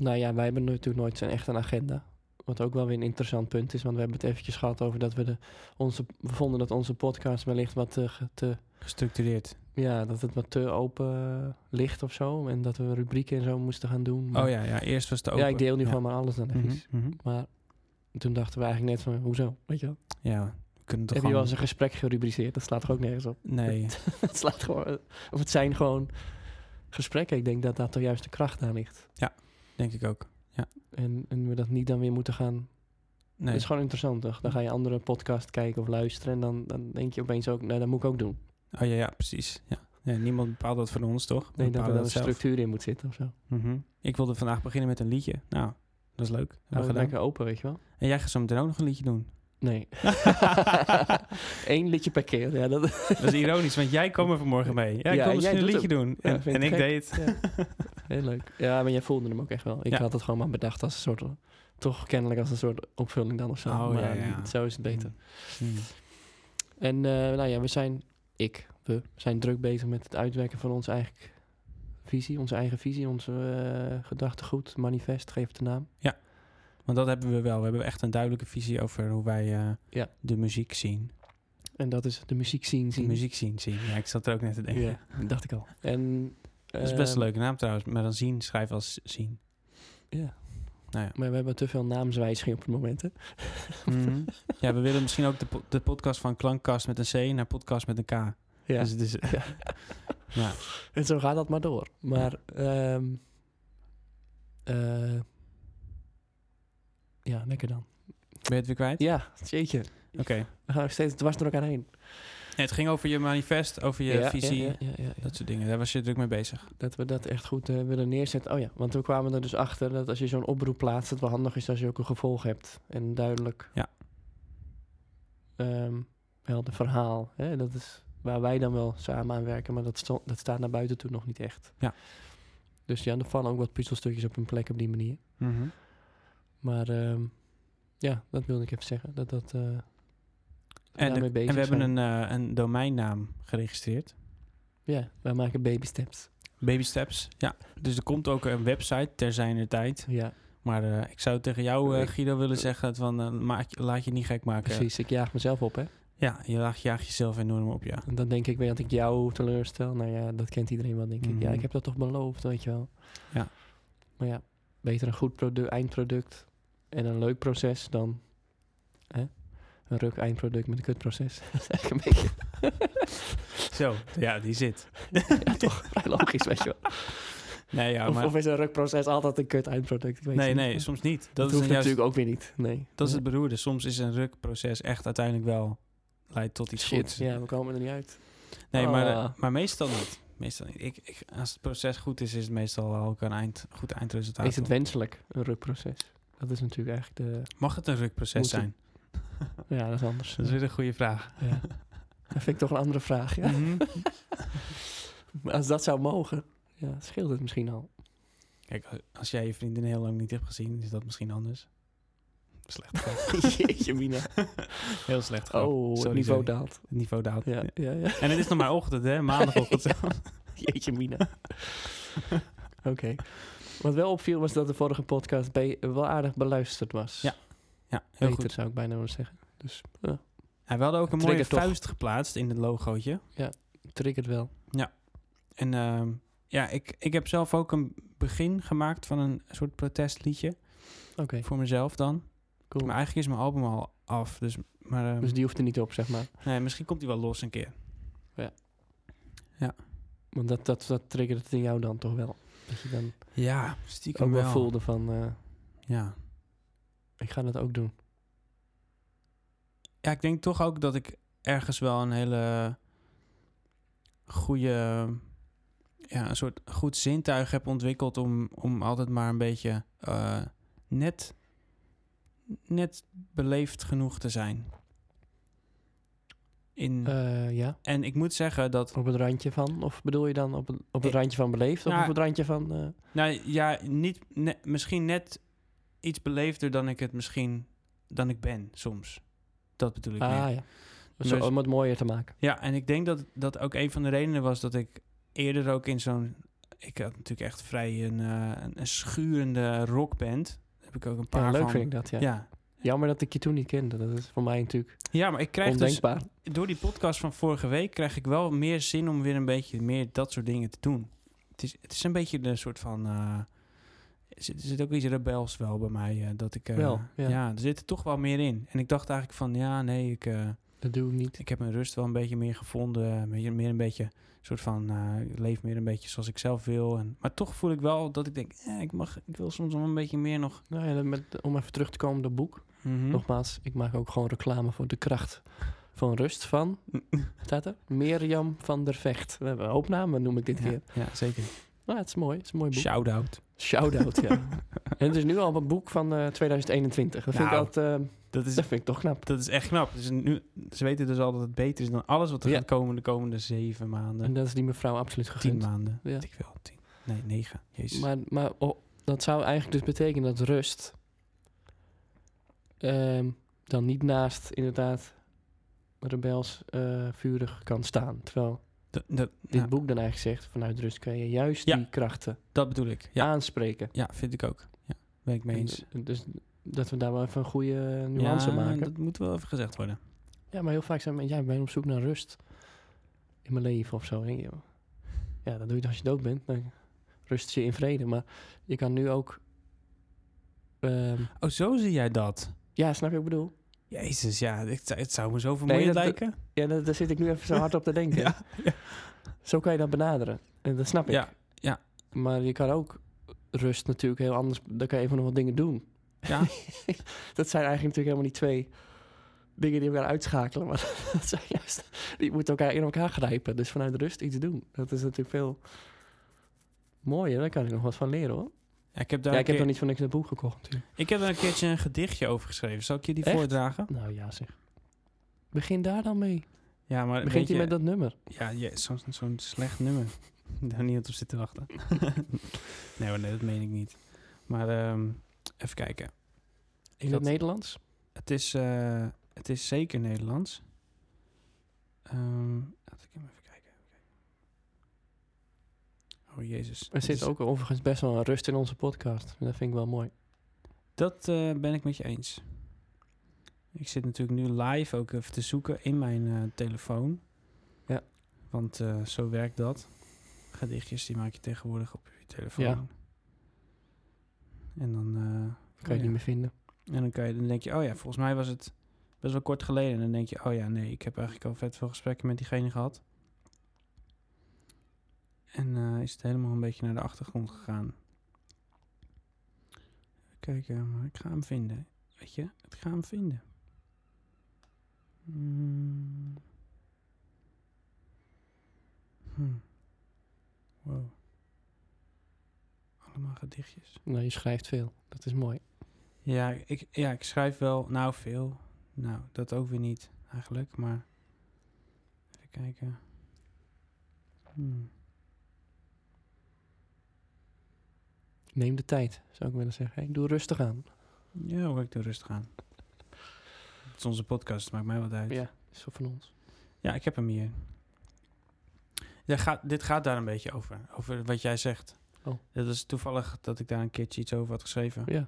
Nou ja, wij hebben natuurlijk nooit echt een agenda. Wat ook wel weer een interessant punt is. Want we hebben het eventjes gehad over dat we de... Onze, we vonden dat onze podcast wellicht wat te... ge- te Gestructureerd. ja, dat het wat te open eh, ligt of zo. En dat we rubrieken en zo moesten gaan doen. Maar- Oh ja, ja. Eerst was het open. Ja, ik deel nu ja. gewoon maar alles dan even. Mhm, mhm. Maar toen dachten we eigenlijk net van, hoezo? Weet je wel? Ja, kunnen toch Heb je wel eens een gesprek gerubriceerd? Dat slaat toch ook nergens op? Nee. het slaat gewoon... Of het zijn gewoon gesprekken. Ik denk dat daar toch juist de kracht aan ligt. Denk ik ook. En, en we dat niet dan weer moeten gaan... Nee. Het is gewoon interessant, toch? Dan ga je andere podcast kijken of luisteren... en dan, dan denk je opeens ook, nou, dat moet ik ook doen. Oh ja, ja, precies. Ja. Ja, niemand bepaalt dat voor ons, toch? We Nee, dat er dan een zelf. structuur in moet zitten of zo. Mhm. Ik wilde vandaag beginnen met een liedje. Nou, dat is leuk. Hebben we Nou, gedaan. lekker open, weet je wel? En jij gaat zo meteen ook nog een liedje doen. Nee. Eén liedje per keer. Ja, dat, Dat is ironisch, want jij kwam er vanmorgen mee. Ja, ik Ja, en misschien jij een liedje doen. Ja, En, ik deed het. Heel leuk. Ja, maar jij voelde hem ook echt wel. Ik Ja. had het gewoon maar bedacht als een soort... Toch kennelijk als een soort opvulling dan of zo. Oh, maar ja, ja. zo is het beter. Hmm. En eh, nou ja, we zijn... Ik, we, zijn druk bezig met het uitwerken van onze eigen visie. Onze eigen visie, onze eh, gedachtegoed, manifest, geef het de naam. Want dat hebben we wel. We hebben echt een duidelijke visie over hoe wij eh, Ja. de muziek zien. En dat is de muziek zien. De zien. muziek zien, zien. Ja, ik zat er ook net te denken. Ja, dat dacht ik al. En, Dat is best een ehm, leuke naam trouwens. Maar dan zien schrijven als zien. Ja, Nou ja. maar we hebben te veel naamswijziging op het moment, hè? Mhm. ja, we willen misschien ook de, po- de podcast van Klankkast met een C naar podcast met een K. Ja. Dus het is... Ja. ja. En zo gaat dat maar door. Maar, ehm eh, ja, lekker dan. Ben je het weer kwijt? Ja, jeetje. Oké. We gaan nog steeds dwars door elkaar heen. Ja, het ging over je manifest, over je ja, visie. Ja, ja, ja, ja, ja. Dat soort dingen. Daar was je druk mee bezig. Dat we dat echt goed eh, willen neerzetten. Oh ja, want we kwamen er dus achter dat als je zo'n oproep plaatst, het wel handig is als je ook een gevolg hebt. En duidelijk. Ja. Ehm, wel, de verhaal. Hè? Dat is waar wij dan wel samen aan werken, maar dat, dat staat naar buiten toe nog niet echt. Ja. Dus ja, er vallen ook wat puzzelstukjes op hun plek op die manier. Maar ehm, ja, dat wilde ik even zeggen. Dat dat. eh, En, de- en we hebben een, eh, een domeinnaam geregistreerd. Ja, wij maken baby steps. Baby Steps. Ja. Dus er komt ook een website ter zijner tijd. Ja, Maar eh, ik zou tegen jou, Guido, willen zeggen van maak, laat je niet gek maken. precies. Ik jaag mezelf op, hè. Ja, je jaagt, jaagt jezelf enorm op, ja. En dan denk ik weer dat ik jou teleurstel. Nou ja, dat kent iedereen wel, denk ik. Ja, Mhm. ik heb dat toch beloofd, weet je wel. Ja. Maar ja, beter een goed produ- eindproduct en een leuk proces dan hè? een ruk eindproduct met een kutproces. dat is eigenlijk een beetje Zo, ja, die zit. ja, toch vrij logisch, weet je wel. Nee, ja, of, maar... of is een rukproces altijd een kut eindproduct? Ik weet nee, nee, soms niet. Dat, Dat, is hoeft juist, natuurlijk ook weer niet. Nee. dat is het beroerde. Soms is een rukproces echt uiteindelijk wel leidt tot iets Shit, goeds. ja, we komen er niet uit. Nee, maar, eh, Ah. maar meestal niet. Meestal niet. Ik, ik, als het proces goed is, is het meestal ook een eind, goed eindresultaat. Is het wenselijk, een rukproces? Dat is natuurlijk eigenlijk de... Mag het een rukproces zijn? Ja, dat is anders. Dat is weer een goede vraag. Ja. Dat vind ik toch een andere vraag, ja. Maar als dat zou mogen, ja, scheelt het misschien al. Kijk, als jij je vriendin heel lang niet hebt gezien, is dat misschien anders. Slecht. Jeetje, Mina. Heel slecht grap. Oh, het niveau sorry. daalt. Het niveau daalt. Ja, ja, ja. En het is nog maar ochtend, hè? Maandagochtend. Jeetje, Mina. Oké. Wat wel opviel was dat de vorige podcast wel aardig beluisterd was. Ja, Ja, heel Beter goed. zou ik bijna willen zeggen. Dus ja, Ja, we hadden ook een mooie toch. vuist geplaatst in het logootje. triggert wel. En ehm, ja, ik, ik heb zelf ook een begin gemaakt van een soort protestliedje. Oké, Voor mezelf dan. cool. Maar eigenlijk is mijn album al af. Dus Maar ehm, Dus die hoeft er niet op, zeg maar. nee, misschien komt hij wel los een keer. Want dat, dat, dat triggerde het in jou dan toch wel. Dat je dan Ja, ook stiekem wel wel. voelde van, eh, Ja. ik ga dat ook doen. ja, ik denk toch ook dat ik ergens wel een hele goede, ja, een soort goed zintuig heb ontwikkeld om, om altijd maar een beetje eh, net, net beleefd genoeg te zijn. In, Eh, ja, en ik moet zeggen dat, op het randje van. Of bedoel je dan op het, op het randje van beleefd? Of Nou, op het randje van... eh, nou ja, niet, ne- misschien net iets beleefder dan ik het misschien, dan ik ben soms. Dat bedoel ik meer. ah ja. Dus- om het mooier te maken. Ja, en ik denk dat dat ook een van de redenen was dat ik eerder ook in zo'n... Ik had natuurlijk echt vrij een, eh, een, een schurende rockband. Daar heb ik ook een paar Ja, leuk van. vind ik dat, ja. Ja. Jammer dat ik je toen niet kende. Dat is voor mij natuurlijk ja, maar ik krijg dus... ondenkbaar. Door die podcast van vorige week krijg ik wel meer zin om weer een beetje meer dat soort dingen te doen. Het is, het is een beetje een soort van... eh, er zit, er zit ook iets rebels wel bij mij. eh, dat ik, eh, Wel, ja. er zit er toch wel meer in. En ik dacht eigenlijk van, ja, nee, ik... Dat doe ik niet. Ik heb mijn rust wel een beetje meer gevonden. Meer, meer een beetje, soort van, ik leef meer een beetje zoals ik zelf wil. En, maar toch voel ik wel dat ik denk, eh, ik, mag, ik wil soms wel een beetje meer nog. Nou ja, met, om even terug te komen op dat boek. Mhm. Nogmaals, ik maak ook gewoon reclame voor de kracht van rust van... Staat er? Mirjam van der Vecht. We hebben een hoop namen, noem ik dit ja, keer. ja, zeker. Nou, het is mooi. Het is een mooi boek. Shout-out. Shout-out, ja. en het is nu al een boek van eh, 2021. Dat vind, Nou, ik altijd, eh, Dat is, dat vind ik toch knap. dat is echt knap. Dus nu, ze weten dus al dat het beter is dan alles wat er Ja. gaat komen de komende zeven maanden. En dat is die mevrouw absoluut tien gegund. maanden. Ja. Ik veel. Tien. Nee, negen. Jezus. Maar, maar oh, dat zou eigenlijk dus betekenen dat rust... ehm, dan niet naast inderdaad rebels eh, vurig kan staan. Terwijl dit ja, boek dan eigenlijk zegt... vanuit rust kan je juist Ja. die krachten dat bedoel ik. Ja, aanspreken. ja, vind ik ook. Ja, ben ik mee eens. En, Dus dat we daar wel even een goede nuance ja, maken. dat moet wel even gezegd worden. Ja, maar heel vaak zijn mensen, ja, ik ben op zoek naar rust in mijn leven of zo. Denk je, ja, dat doe je als je dood bent. Dan rust je in vrede. Maar je kan nu ook... ehm, Oh, zo zie jij dat? ja, snap je wat ik bedoel? Jezus, ja, het, zou- het zou me zo vermoeiend dat- lijken. Ja, daar, daar zit ik nu even zo hard op te denken. Ja, ja. Zo kan je dat benaderen. En dat snap ik. Ja, ja. Maar je kan ook rust natuurlijk heel anders... Dan kan je even nog wat dingen doen. Ja, Dat zijn eigenlijk natuurlijk helemaal niet twee dingen die elkaar uitschakelen. Maar dat zijn juist... Die moeten elkaar in elkaar grijpen. Dus vanuit rust iets doen. Dat is natuurlijk veel mooier. Daar kan ik nog wat van leren hoor. Ja, ik, heb daar Ja, ik heb nog niet van niks een boek gekocht natuurlijk. ik heb daar een keertje een gedichtje over geschreven. Zal ik je die Echt? voordragen? Nou ja zeg. Begin daar dan mee. Ja, maar Begint je- met dat nummer? Ja, ja zo'n zo'n slecht nummer. Daar niemand op zit te wachten. nee, hoor, nee, dat meen ik niet. Maar ehm, even kijken. In had- het Nederlands? Het is, eh, het is zeker Nederlands. Ehm laat ik hem even kijken. even kijken. Oh jezus. Er Het zit is- ook overigens best wel een rust in onze podcast. Dat vind ik wel mooi. Dat eh, ben ik met je eens. Ik zit natuurlijk nu live ook even te zoeken in mijn eh, telefoon. Ja. Want eh, zo werkt dat. Gedichtjes die maak je tegenwoordig op je telefoon. Ja. En dan, eh, Kan je ja. niet meer vinden. en dan, kan je, dan denk je, oh ja, volgens mij was het best wel kort geleden. En dan denk je, oh ja, nee, ik heb eigenlijk al vet veel gesprekken met diegene gehad. En eh, is het helemaal een beetje naar de achtergrond gegaan. Even kijken, maar ik ga hem vinden. Weet je, ik ga hem vinden. Hmm. Hmm. Wow. Allemaal gedichtjes. Nou, je schrijft veel. Dat is mooi. Ja ik, ja, ik schrijf wel, nou veel. Nou, dat ook weer niet eigenlijk, maar even kijken. Hmm. Neem de tijd, zou ik willen zeggen. Ik doe rustig aan. Ja, hoor, ik doe rustig aan. Het is onze podcast, maakt mij wat uit. Ja, Ja, is zo van ons. ik heb hem hier. Ja, gaat, dit gaat daar een beetje over, over wat jij zegt. Oh. Dat is toevallig dat ik daar een keertje iets over had geschreven. Ja.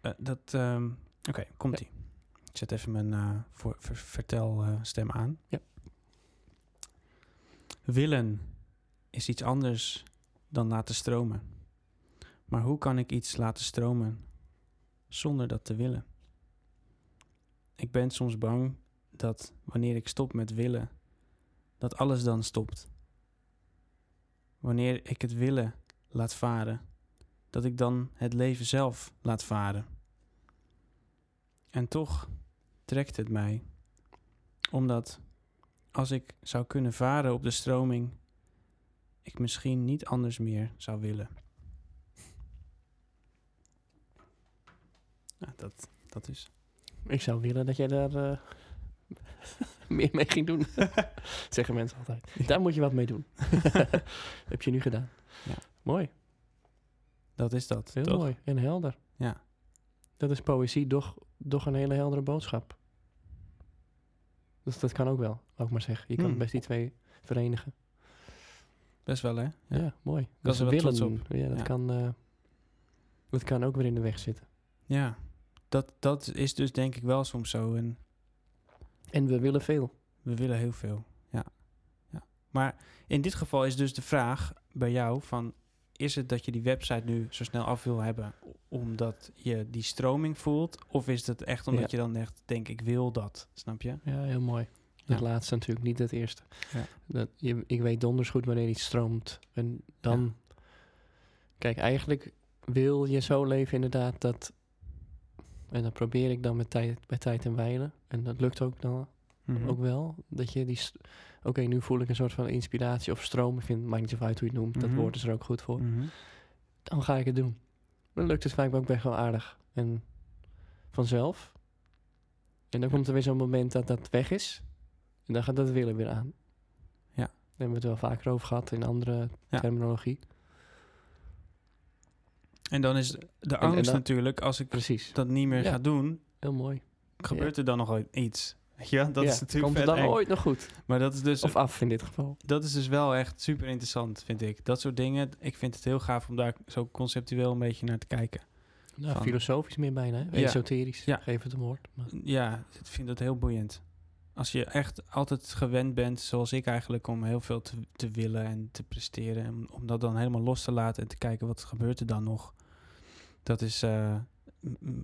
Eh, dat, ehm, oké, komt-ie. Ik zet even mijn eh, voor, ver- vertelstem aan. Ja. Willen is iets anders dan laten stromen. Maar hoe kan ik iets laten stromen zonder dat te willen? Ik ben soms bang dat wanneer ik stop met willen, dat alles dan stopt. Wanneer ik het willen laat varen, dat ik dan het leven zelf laat varen. En toch trekt het mij, omdat als ik zou kunnen varen op de stroming, ik misschien niet anders meer zou willen. Ja, dat, dat is. Ik zou willen dat jij daar eh, meer mee ging doen. Zeggen mensen altijd. Daar moet je wat mee doen. Heb je nu gedaan. Ja. Mooi. Dat is dat. Heel toch? mooi. En helder. Ja. Dat is poëzie, doch, doch een hele heldere boodschap. Dus dat kan ook wel, wou ik maar zeggen. Je kan Hmm. best die twee verenigen. Best wel, hè? Ja, mooi. was er wel willen. Ja, dat, Ja. Kan, eh, dat kan ook weer in de weg zitten. Ja. Dat, dat is dus denk ik wel soms zo. En En we willen veel. we willen heel veel. Ja. ja. Maar in dit geval is dus de vraag bij jou van... Is het dat je die website nu zo snel af wil hebben omdat je die stroming voelt? Of is het echt omdat Ja. je dan echt denkt, ik wil dat? Snap je? Ja, heel mooi. Het Ja. laatste natuurlijk, niet het eerste. Ja. Dat, je, ik weet donders goed wanneer iets stroomt. En dan... Kijk, eigenlijk wil je zo leven inderdaad dat... En dat probeer ik dan met tijd, bij tijd en wijlen. En dat lukt ook dan Mhm. ook wel. Dat je die... Oké, nu voel ik een soort van inspiratie of stroom. Ik vind, het maakt niet zo uit hoe je het noemt. Dat Mhm. woord is er ook goed voor. Mhm. Dan ga ik het doen. Dan lukt het vaak ook best wel aardig. En vanzelf. En dan Ja. komt er weer zo'n moment dat dat weg is. En dan gaat dat willen weer aan. Ja. Daar hebben we het wel vaker over gehad in andere Ja. terminologie. En dan is de en angst dan- natuurlijk, als ik Precies. dat niet meer Ja. ga doen, Heel mooi. gebeurt er dan nog ooit iets. Weet je, dat Ja, is natuurlijk Komt het dan eng. ooit nog goed? Maar dat is dus Of af in dit geval. dat is dus wel echt super interessant, vind ik. Dat soort dingen. Ik vind het heel gaaf om daar zo conceptueel een beetje naar te kijken. Nou, Van- filosofisch meer bijna. Hè? Ja. Esoterisch. Ja. Geef het een woord. Maar, Ja, ik vind dat heel boeiend. Als je echt altijd gewend bent, zoals ik eigenlijk, om heel veel te, te willen en te presteren. En om dat dan helemaal los te laten en te kijken wat gebeurt er dan nog. Dat is eh,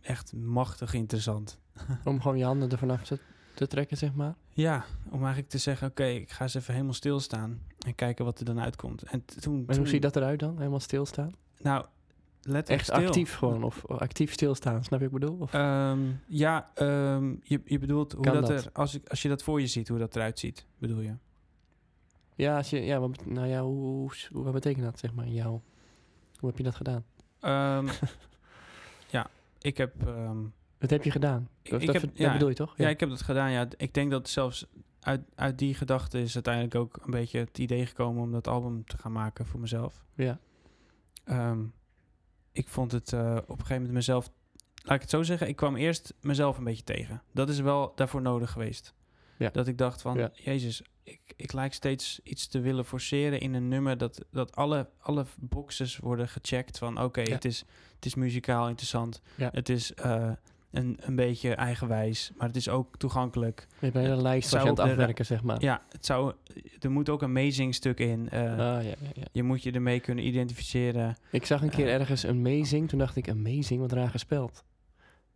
echt machtig interessant. om gewoon je handen ervan af te, te trekken, zeg maar. Ja, om eigenlijk te zeggen, oké, ik ga eens even helemaal stilstaan en kijken wat er dan uitkomt. En toen, En hoe ziet dat eruit dan? Helemaal stilstaan? Nou, letterlijk Echt stil. actief gewoon. Of actief stilstaan. Snap je wat ik bedoel? Of, Ehm, ja, ehm, je, je bedoelt hoe dat, dat? er, als, ik, als je dat voor je ziet, hoe dat eruit ziet, bedoel je? Ja, als je, ja wat, nou ja, hoe, hoe, wat betekent dat, zeg maar, in jou? Hoe heb je dat gedaan? Ehm, ik heb, Dat heb je gedaan. Ik- dat, ik dat, heb- dat ja, bedoel je toch? ja. ik heb dat gedaan. Ja, ik denk dat zelfs uit, uit die gedachte is uiteindelijk ook een beetje het idee gekomen om dat album te gaan maken voor mezelf. ja. Ehm, ik vond het eh, op een gegeven moment mezelf, laat ik het zo zeggen, ik kwam eerst mezelf een beetje tegen. Dat is wel daarvoor nodig geweest. Ja. Dat ik dacht van, Ja. jezus, ik, ik lijk steeds iets te willen forceren in een nummer dat, dat alle, alle boxes worden gecheckt van, oké, Ja. het, is, het is muzikaal interessant, Ja. het is eh, een, een beetje eigenwijs, maar het is ook toegankelijk. Je hebt een lijst aan het afwerken, zeg maar. Ja, het zou, er moet ook een amazing stuk in. eh, Ah, ja, ja, ja. je moet je ermee kunnen identificeren. Ik zag een keer Eh. ergens amazing. Toen dacht ik, amazing, wat raar gespeld.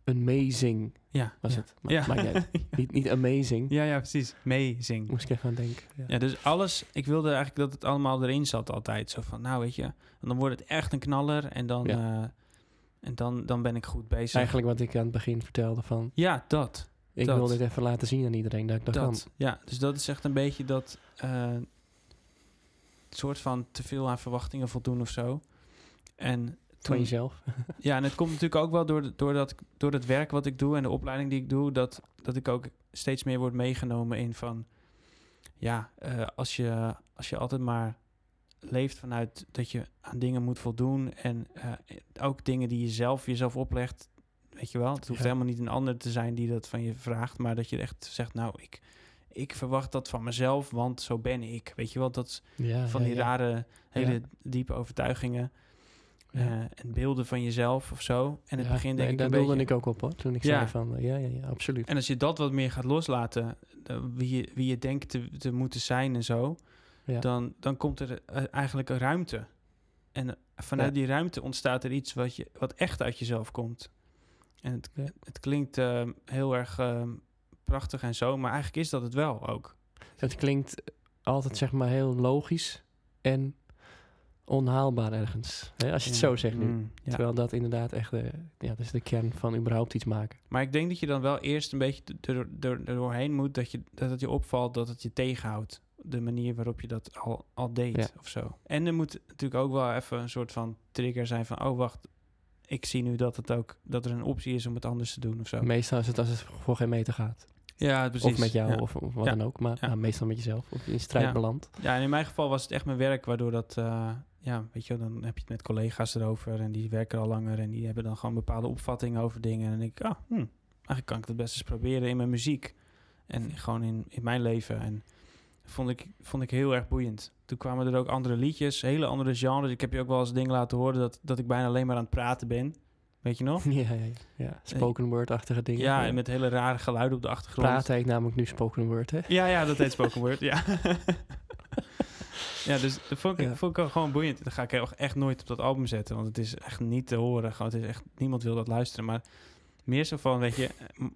Amazing Ja, was ja. het. Maar, Ja. maakt niet niet, niet amazing. Ja, ja, precies. Meezing. Moest ik even aan denken. Ja. Ja, dus alles... Ik wilde eigenlijk dat het allemaal erin zat altijd. Zo van, nou weet je... En dan wordt het echt een knaller en dan... Eh, en dan, dan ben ik goed bezig. Eigenlijk wat ik aan het begin vertelde van... Ja, dat. Ik Dat. wil dit even laten zien aan iedereen dat ik dat, Dat. kan. Ja, dus dat is echt een beetje dat... eh, soort van te veel aan verwachtingen voldoen of zo. En Van jezelf. Ja, en het komt natuurlijk ook wel door, de- door, dat, door het werk wat ik doe en de opleiding die ik doe, dat, dat ik ook steeds meer word meegenomen in van, ja, eh, als, je, als je altijd maar leeft vanuit dat je aan dingen moet voldoen en eh, ook dingen die je zelf jezelf oplegt, weet je wel, het hoeft Ja. helemaal niet een ander te zijn die dat van je vraagt, maar dat je echt zegt, nou, ik, ik verwacht dat van mezelf, want zo ben ik, weet je wel, dat Ja, van die ja. rare, hele diepe overtuigingen. Ja. eh, en beelden van jezelf of zo. En het Ja, begin nee, denk ik daar doelde beetje... ik ook op hoor. Toen ik Ja. zei van, eh, ja, ja, ja, absoluut. En als je dat wat meer gaat loslaten, eh, wie, je, wie je denkt te, te moeten zijn en zo, dan, dan komt er eigenlijk een ruimte. En vanuit die ruimte ontstaat er iets wat, je, wat echt uit jezelf komt. En het, het klinkt eh, heel erg eh, prachtig en zo, maar eigenlijk is dat het wel ook. Het klinkt altijd zeg maar heel logisch en onhaalbaar ergens. Hè, als je het Ja. zo zegt nu. Mm, ja. Terwijl dat inderdaad echt de, ja, dat is de kern van überhaupt iets maken. Maar ik denk dat je dan wel eerst een beetje er, er, er doorheen moet dat, je, dat het je opvalt dat het je tegenhoudt. De manier waarop je dat al, al deed Ja. of zo. En er moet natuurlijk ook wel even een soort van trigger zijn van... oh, wacht, ik zie nu dat, het ook, dat er een optie is om het anders te doen of zo. Meestal is het als het voor geen meter gaat. Ja, precies. Of met jou, Ja. of, of wat Ja. dan ook. Maar Ja. nou, meestal met jezelf. Of in strijd Ja. beland. Ja, en in mijn geval was het echt mijn werk, waardoor dat, eh, ja, weet je, wel, dan heb je het met collega's erover en die werken al langer en die hebben dan gewoon bepaalde opvattingen over dingen. En dan denk ik, ah, hm, eigenlijk kan ik het best eens proberen in mijn muziek en gewoon in, in mijn leven. En vond ik, vond ik heel erg boeiend. Toen kwamen er ook andere liedjes, hele andere genres. Ik heb je ook wel eens dingen laten horen dat, dat ik bijna alleen maar aan het praten ben. Weet je nog? ja, ja, ja, ja. Spoken word-achtige dingen. Ja, en met hele rare geluiden op de achtergrond. Praten heet namelijk nu spoken word, hè? Ja, ja, dat heet spoken word, ja. ja, dus dat vond ik, Ja. vond ik gewoon boeiend. Dat ga ik echt- nooit op dat album zetten, want het is echt niet te horen. Gewoon, het is echt, niemand wil dat luisteren, maar meer zo van, weet je,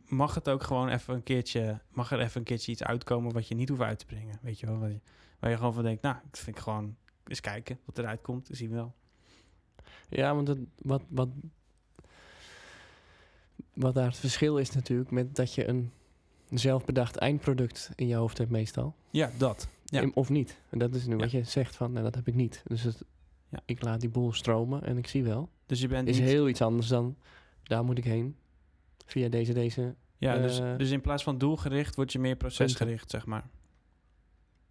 mag het ook gewoon even een keertje, mag er even een keertje iets uitkomen wat je niet hoeft uit te brengen, weet je wel? Waar je, waar je gewoon van denkt, nou, ik vind gewoon, eens kijken wat eruit komt, zien we wel. Ja, want het, wat, wat, wat daar het verschil is natuurlijk met dat je een zelfbedacht eindproduct in je hoofd hebt meestal. Ja, dat. Ja. Of niet. En dat is nu Ja. wat je zegt van, nou, dat heb ik niet. Dus het, Ja. ik laat die boel stromen en ik zie wel. Dus je bent Is niet... heel iets anders dan, daar moet ik heen. Via deze, deze. Ja, dus, eh, dus in plaats van doelgericht word je meer procesgericht, zeg maar.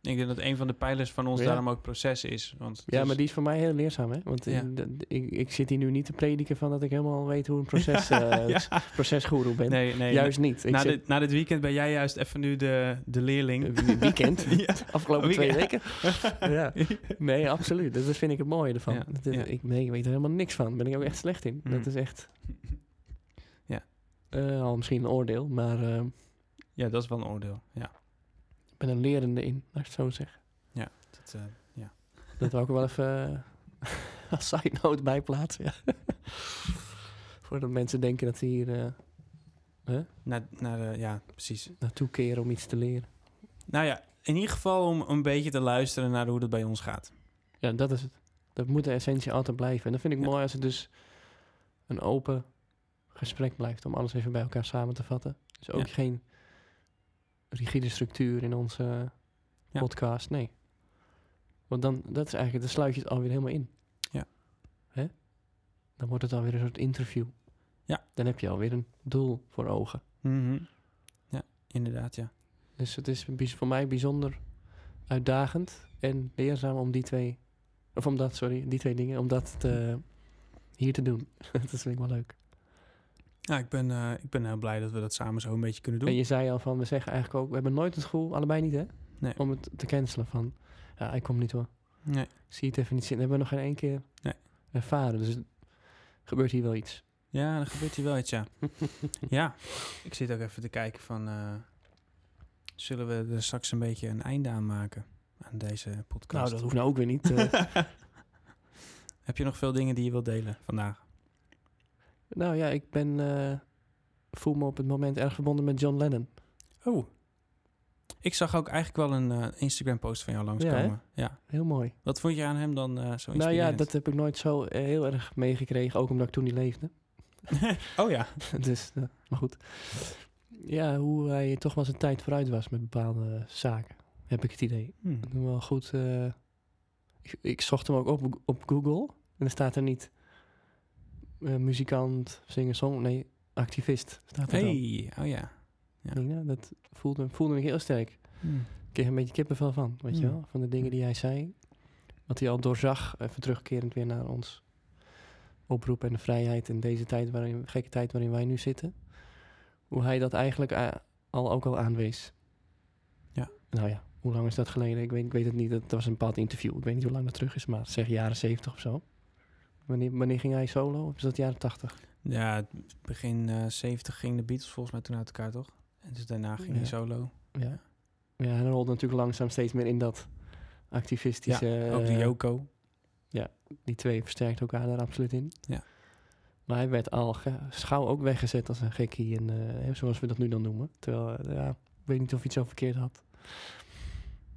Ik denk dat een van de pijlers van ons Ja. daarom ook proces is. Want Ja, is- maar die is voor mij heel leerzaam, hè? Want Ja. eh, ik, ik zit hier nu niet te prediken van dat ik helemaal weet hoe een proces, eh Ja. procesgoeroe ben. Nee, nee. Juist niet. Ik na, zit- dit, na dit weekend ben jij juist even nu de, de leerling. Eh, weekend. Afgelopen twee weken. ja. Nee, absoluut. Dat dat vind ik het mooie ervan. Dat. Ik, nee, ik weet er helemaal niks van. Daar ben ik ook echt slecht in. Mm. Dat is echt... Ja. Al misschien een oordeel, maar ja, dat is wel een oordeel. Ja, ben een lerende in, laat ik het zo zeggen. dat, eh, ja. Dat wil ik wel even eh, als side note bij plaatsen. Ja. Voordat mensen denken dat ze hier eh, Naar, naar, ja, precies. naartoe keren om iets te leren. Nou ja, in ieder geval om een beetje te luisteren naar hoe het bij ons gaat. Ja, dat is het. Dat moet de essentie altijd blijven. En dat vind ik Ja. mooi als het dus een open gesprek blijft. Om alles even bij elkaar samen te vatten. Dus ook Ja. geen rigide structuur in onze Ja. podcast. Nee. Want dan, dat is eigenlijk, dan sluit je het alweer helemaal in. Ja. Hè? Dan wordt het alweer een soort interview. Ja. Dan heb je alweer een doel voor ogen. Mhm. Ja, inderdaad, ja. Dus het is voor mij bijzonder uitdagend en leerzaam om die twee, of om dat, sorry, die twee dingen, om dat te, hier te doen. dat vind ik wel leuk. Ja, ik ben, eh, ik ben heel blij dat we dat samen zo een beetje kunnen doen. En je zei al van, we zeggen eigenlijk ook, we hebben nooit het gevoel, allebei niet hè, Nee. om het te cancelen van, ja, ik kom niet hoor. Nee. Zie het even niet zitten. hebben we nog geen één keer Nee. ervaren. Dus er gebeurt hier wel iets. Ja, dan gebeurt hier wel iets, ja. ja, ik zit ook even te kijken van... eh, zullen we er straks een beetje een einde aan maken? Aan deze podcast? Nou, dat hoeft nou ook weer niet. eh. Heb je nog veel dingen die je wilt delen vandaag? Nou ja, ik ben, eh, voel me op het moment erg verbonden met John Lennon. Oh. Ik zag ook eigenlijk wel een eh, Instagram-post van jou langskomen. Ja, Heel mooi. Wat vond je aan hem dan eh, zo? Nou ja, dat heb ik nooit zo heel erg meegekregen. Ook omdat ik toen niet leefde. oh ja. dus, maar goed. Ja, hoe hij toch wel zijn tijd vooruit was met bepaalde zaken. Heb ik het idee. Hm. Wel goed. ik, ik zocht hem ook op, op Google. En er staat er niet eh, muzikant, zinger, song. Nee, activist staat er dan. Hey, oh ja. ja. Nou, dat voelde, voelde ik heel sterk. Hm. Ik kreeg een beetje kippenvel van, weet je Hmm. wel. Van de dingen die hij zei. Wat hij al doorzag, even terugkerend weer naar ons oproep en de vrijheid in deze tijd waarin, gekke tijd waarin wij nu zitten. Hoe hij dat eigenlijk a- al ook al aanwees. Ja. Nou ja, hoe lang is dat geleden? Ik weet, ik weet het niet. Dat was een bepaald interview. Ik weet niet hoe lang dat terug is, maar zeg jaren 70 of zo. Wanneer, wanneer ging hij solo? Of is dat jaren 80? Ja, begin eh 70 ging de Beatles volgens mij toen uit elkaar, toch? En dus daarna ging hij Ja. solo. Ja. Ja, hij rolde natuurlijk langzaam steeds meer in dat activistische... Ook de eh, Yoko. die twee versterkt elkaar daar absoluut in. Ja. Maar hij werd al schouw ook weggezet als een gekkie, en, eh, zoals we dat nu dan noemen. Terwijl, ja, ik weet niet of hij het zo verkeerd had.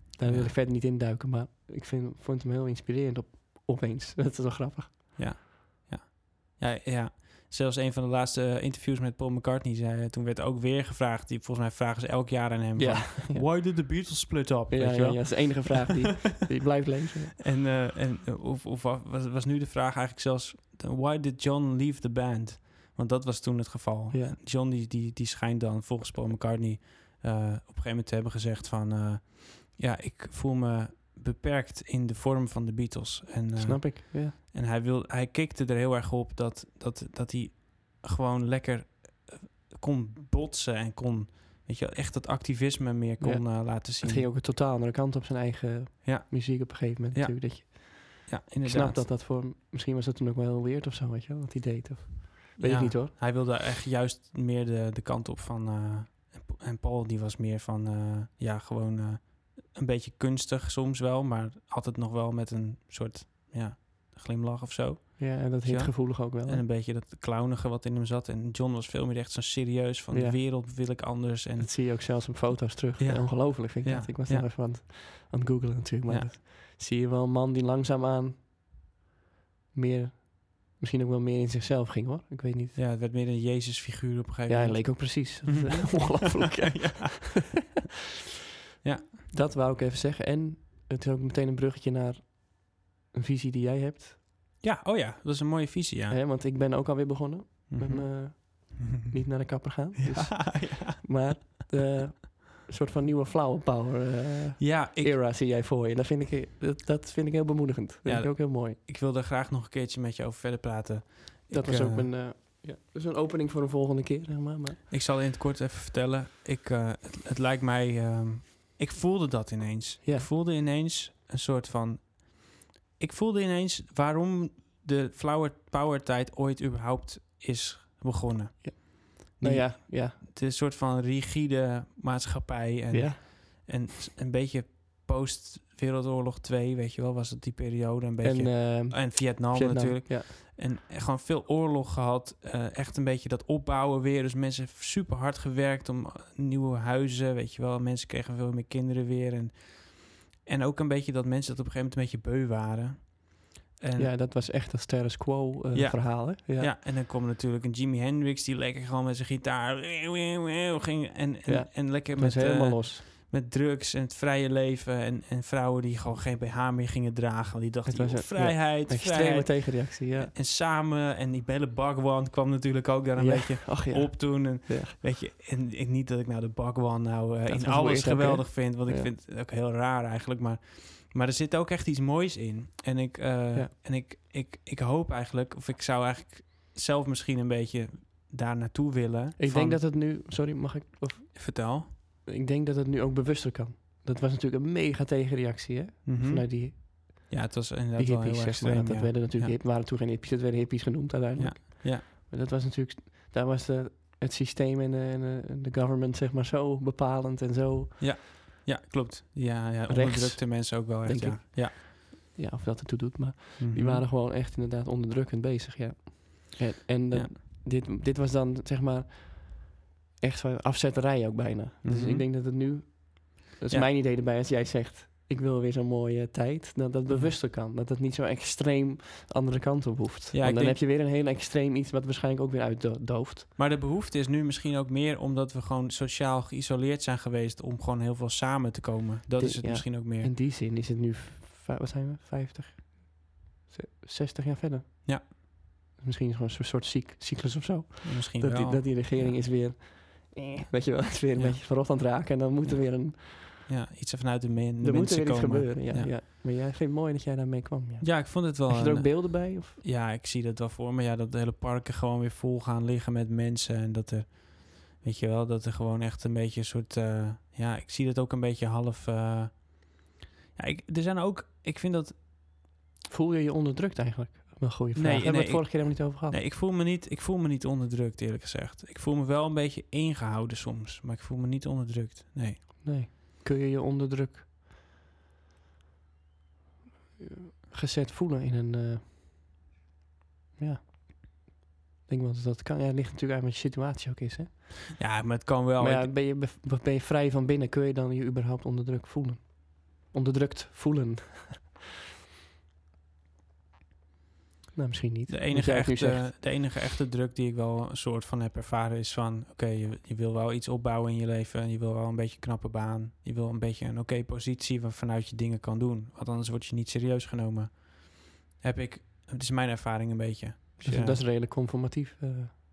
Daar wil Ja. ik verder niet induiken, maar ik vind, vond hem heel inspirerend op, opeens. Dat is wel grappig. Ja, ja. Zelfs een van de laatste eh, interviews met Paul McCartney zei, toen werd ook weer gevraagd, die volgens mij vragen ze elk jaar aan hem Ja, van, ja. why did the Beatles split up? Ja, weet ja, ja, dat is de enige vraag die, die blijft leven. En, eh, en eh, of, of wa- was, was nu de vraag eigenlijk zelfs, why did John leave the band? Want dat was toen het geval. Ja. John die, die, die schijnt dan volgens Paul McCartney eh, op een gegeven moment te hebben gezegd van, eh, ja, ik voel me beperkt in de vorm van de Beatles. En, eh, Snap ik, ja. En hij, wil, hij kikte er heel erg op dat, dat, dat hij gewoon lekker eh, kon botsen en kon, weet je, echt dat activisme meer kon eh, laten zien. Het ging ook een totaal andere kant op zijn eigen Ja. muziek op een gegeven moment Ja, natuurlijk. Dat je, ja, ik inderdaad. snap dat dat voor... Misschien was dat toen ook wel heel weird of zo, weet je wat hij deed. Of, weet Ja, ik niet hoor. Hij wilde echt juist meer de, de kant op van... en Pa- en Paul die was meer van, ja, gewoon beetje kunstig soms wel, maar altijd nog wel met een soort, ja, glimlach of zo. Ja, en dat Ja. hit gevoelig ook wel. En een beetje dat clownige wat in hem zat. En John was veel meer echt zo serieus van Ja. de wereld wil ik anders. En Dat zie je ook zelfs op foto's terug. Ja. Ongelooflijk vind ik Ja. dat. Ik was Ja. nog even aan het, aan het googlen natuurlijk. Maar Ja. dat zie je wel een man die langzaamaan meer... Misschien ook wel meer in zichzelf ging hoor. Ik weet niet. ja, het werd meer een Jezus-figuur op een gegeven Ja, hij moment. leek ook precies. Mhm. Ongelooflijk. ja. Dat wou ik even zeggen. En het is ook meteen een bruggetje naar een visie die jij hebt. Ja, oh ja, dat is een mooie visie, ja. Hè? Want ik ben ook alweer begonnen met Mhm. me niet naar de kapper gaan. Dus, Ja, ja. maar de een soort van nieuwe flower power eh, ja ik, era zie jij voor je. Dat vind ik, dat, dat vind ik heel bemoedigend. Dat vind Ja, ik ook heel mooi. ik wilde graag nog een keertje met je over verder praten. Dat Ik, was ook eh, mijn... eh, ja, dus een opening voor een volgende keer, zeg maar. maar Ik zal in het kort even vertellen. Ik, eh, het, het lijkt mij... ehm, ik voelde dat ineens. Ja. Ik voelde ineens een soort van... Ik voelde ineens waarom de flower power tijd ooit überhaupt is begonnen. Ja. nou ja, ja, Het is een soort van rigide maatschappij. En, ja. en een beetje post Wereldoorlog 2, weet je wel, was het die periode. Een beetje, En, en, eh, Vietnam, Vietnam, natuurlijk. Ja. En gewoon veel oorlog gehad. eh, echt een beetje dat opbouwen weer. Dus mensen super hard gewerkt om eh, nieuwe huizen. Weet je wel, mensen kregen veel meer kinderen weer. En, en ook een beetje dat mensen dat op een gegeven moment een beetje beu waren. En, ja, dat was echt een status quo eh, Ja. verhaal, hè? Ja. ja. en dan kwam natuurlijk een Jimi Hendrix die lekker gewoon met zijn gitaar ging. En, en, Ja. en lekker is met, helemaal eh, los. Met drugs en het vrije leven. En, en vrouwen die gewoon geen BH meer gingen dragen. Want die dachten, Het was joh, vrijheid, Extreme vrijheid. tegenreactie, ja. En samen, en die Belle Bagwan kwam natuurlijk ook daar een Ja. beetje Ach ja. op toen. En Ja. weet je, en ik, niet dat ik nou de Bagwan nou eh, in alles ook, geweldig vind, want ik Ja. vind het ook heel raar eigenlijk. Maar, maar er zit ook echt iets moois in. En ik, eh, Ja. en ik, ik, ik hoop eigenlijk, of ik zou eigenlijk zelf misschien een beetje daar naartoe willen. Ik van- denk dat het nu... Sorry, mag ik... Of, Vertel. Ik denk dat het nu ook bewuster kan. Dat was natuurlijk een mega tegenreactie, hè? Mhm. Vanuit die, Ja, het was inderdaad die wel heel hippies, maar. extreem. Dat ja. werden natuurlijk, Ja. hip- waren toen geen hippies, dat werden hippies genoemd uiteindelijk. Ja, ja. Maar dat was natuurlijk... Daar was de, het systeem en de, en de- en de government, zeg maar, zo bepalend en zo... Ja, klopt. Ja, ja Rechts, onderdrukte mensen ook wel echt, ja. Ja. Ja, of dat ertoe doet, maar die Mhm. waren gewoon echt inderdaad onderdrukkend bezig, ja. En, en Ja. dit, dit was dan, zeg maar, echt van afzetterij ook bijna. Dus Mhm. ik denk dat het nu... Dat is Ja. mijn idee erbij, als jij zegt... Ik wil weer zo'n mooie tijd. Dat dat bewuster kan. Dat het niet zo extreem de andere kant op hoeft. Ja, Want dan denk- heb je weer een heel extreem iets... wat waarschijnlijk ook weer uitdooft. Maar de behoefte is nu misschien ook meer omdat we gewoon sociaal geïsoleerd zijn geweest om gewoon heel veel samen te komen. Dat is het ja. misschien ook meer. In die zin is het nu... Wat zijn we? 50? Z- 60 jaar verder? Ja. Misschien gewoon een soort cyc- cyclus of zo. misschien Dat wel. die, dat die regering Ja. is weer... Weet je wel, het is weer een Ja. beetje verrot aan het raken. En dan moet er weer een... Ja, iets vanuit de, men, de er moet mensen er weer iets komen. gebeuren. Ja, Ja. ja. Maar jij vindt het mooi dat jij daarmee kwam. Ja. Ja, ik vond het wel. Heb je er ook beelden bij? Of? ja, ik zie dat wel voor me. Ja, dat de hele parken gewoon weer vol gaan liggen met mensen. En dat er, weet je wel, dat er gewoon echt een beetje een soort. eh, ja, ik zie dat ook een beetje half. eh, ja, ik, er zijn ook. Ik vind dat. Voel je je onderdrukt eigenlijk? Een goede vraag. Nee, Hebben we het vorige keer helemaal niet over gehad. Nee, ik voel me niet. Ik voel me niet onderdrukt, eerlijk gezegd. Ik voel me wel een beetje ingehouden soms, maar ik voel me niet onderdrukt. Nee. Nee. Kun je je onder druk eh, gezet voelen in een... eh, ja. denk wel dat dat kan. Ja, het ligt natuurlijk aan wat je situatie ook is. Hè? Ja, maar het kan wel. maar ja, Ik- ben je, ben je vrij van binnen, kun je dan je überhaupt onder druk voelen? Onderdrukt voelen. Nou, misschien niet. de, enige echte, de enige echte druk die ik wel een soort van heb ervaren is van... Oké, je, je wil wel iets opbouwen in je leven. Je wil wel een beetje een knappe baan. Je wil een beetje een oké positie waarvanuit je dingen kan doen. Want anders word je niet serieus genomen. Heb ik... Het is mijn ervaring een beetje. Dus Ja. Dat is redelijk conformatief. eh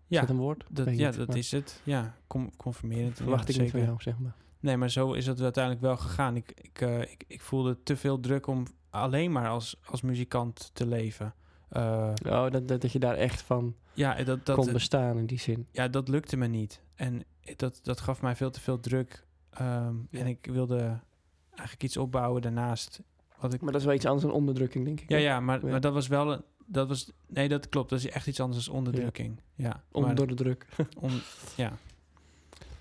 Ja, een woord? dat, ja, niet, dat maar is het. Ja, com conformerend. Verwacht ja, ik niet van jou, zeg maar. Nee, maar zo is het uiteindelijk wel gegaan. Ik, ik, eh, ik, ik voelde te veel druk om alleen maar als, als muzikant te leven. Eh, Oh, dat, dat, dat je daar echt van ja, dat, dat, kon bestaan in die zin. ja, dat lukte me niet. En dat, dat gaf mij veel te veel druk. Ehm, Ja. En ik wilde eigenlijk iets opbouwen daarnaast. Wat ik, Maar dat is wel iets anders dan onderdrukking, denk ik. ja, ja, maar, Ja. maar dat was wel... een- Dat was, nee, dat klopt. Dat is echt iets anders dan onderdrukking. Ja, Onder maar- door de druk. om, ja.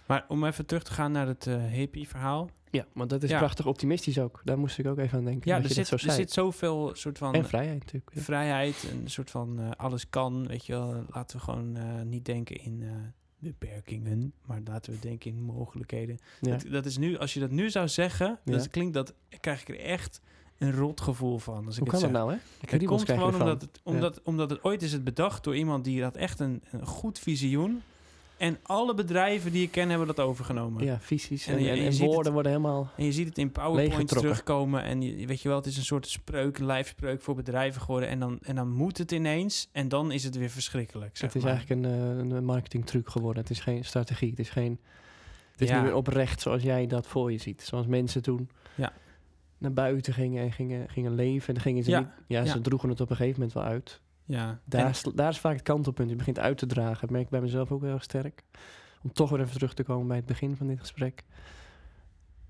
Maar om even terug te gaan naar het eh, hippie verhaal. Ja, maar dat is Ja. prachtig optimistisch ook. Daar moest ik ook even aan denken. Ja, dat er zit, dat zo er zit zoveel soort van... En vrijheid natuurlijk. ja. vrijheid, een soort van eh, alles kan, weet je wel. Laten we gewoon eh, niet denken in beperkingen, maar laten we denken in mogelijkheden. Ja. Dat, dat is nu, als je dat nu zou zeggen, dat klinkt dat, krijg ik er echt een rot gevoel van. Als ik Hoe het kan dat nou, hè? Het Kriebels komt gewoon omdat het, omdat, omdat het ooit is het bedacht door iemand die had echt een, een goed visioen. En alle bedrijven die ik ken hebben dat overgenomen. Ja, visies En en, je- en, je en ziet woorden het- worden helemaal... En je ziet het in PowerPoint terugkomen. En je, weet je wel, het is een soort spreuk, een lijfspreuk voor bedrijven geworden. En dan, en dan moet het ineens. En dan is het weer verschrikkelijk. Het is maar. eigenlijk een, eh, een marketingtruc geworden. Het is geen strategie. Het is geen... Het is Ja. niet meer oprecht zoals jij dat voor je ziet. Zoals mensen toen Ja. naar buiten gingen en gingen, gingen leven. En dan gingen ze Ja. niet... Ja, ze droegen het op een gegeven moment wel uit. Ja. Daar, is, daar is vaak het kantelpunt. Je begint uit te dragen. Dat merk ik bij mezelf ook heel erg sterk. Om toch weer even terug te komen bij het begin van dit gesprek.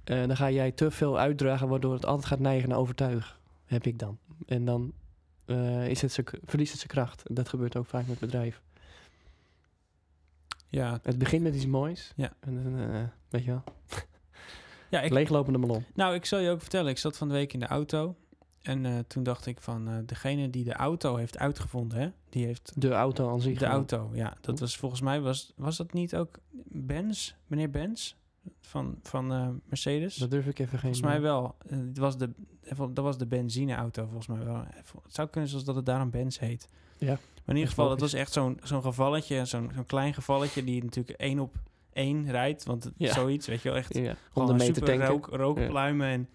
Eh, dan ga jij te veel uitdragen, waardoor het altijd gaat neigen naar overtuigen. Heb ik dan. En dan eh, is het verliest het zijn kracht. En dat gebeurt ook vaak met bedrijven. ja. Het begint met iets moois. Ja. En dan, eh, weet je wel, ja ik, leeglopende ballon. nou, ik zal je ook vertellen. Ik zat van de week in de auto. En eh, toen dacht ik van, eh, degene die de auto heeft uitgevonden, hè, die heeft De auto aan zich. de auto. Ja, dat was volgens mij, was, was dat niet ook Benz, meneer Benz van, van eh, Mercedes? Dat durf ik even geen... Volgens mij wel. Het was de, dat was de benzineauto volgens mij wel. Het zou kunnen zoals dat het daarom Benz heet. Ja, Maar in ieder geval, dat was echt zo'n zo'n gevalletje, zo'n zo'n klein gevalletje die natuurlijk één op één rijdt. Want Ja. zoiets, weet je wel, echt Ja, gewoon 100 meter super tanken. rook, rookpluimen en,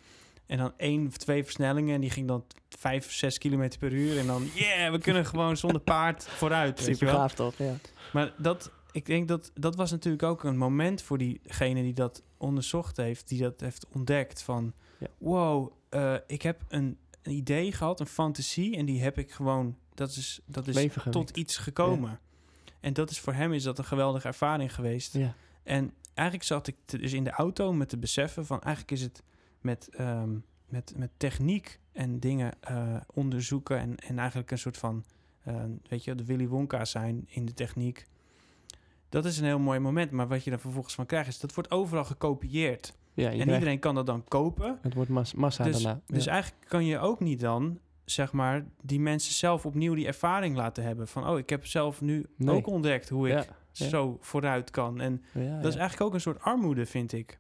en dan één of twee versnellingen. En die ging dan vijf, zes kilometer per uur. En dan, yeah, we kunnen gewoon zonder paard vooruit, Super gaaf toch? Ja. Maar dat, ik denk dat dat was natuurlijk ook een moment voor diegene die dat onderzocht heeft, die dat heeft ontdekt van, Ja. wow, eh, ik heb een, een idee gehad, een fantasie, en die heb ik gewoon, dat is, dat is tot iets gekomen. En dat is voor hem is dat een geweldige ervaring geweest. Ja. En eigenlijk zat ik te- dus in de auto met te beseffen van eigenlijk is het met, ehm, met, met techniek en dingen eh, onderzoeken en, en eigenlijk een soort van, eh, weet je, de Willy Wonka zijn in de techniek. Dat is een heel mooi moment, maar wat je er vervolgens van krijgt is dat wordt overal gekopieerd. Ja, en krijgt- iedereen kan dat dan kopen. Het wordt mas- massa Dus, daarna. dus eigenlijk kan je ook niet dan, zeg maar, die mensen zelf opnieuw die ervaring laten hebben. Van, oh, ik heb zelf nu Nee. ook ontdekt hoe ik Ja, zo vooruit kan. En dat is eigenlijk ook een soort armoede, vind ik.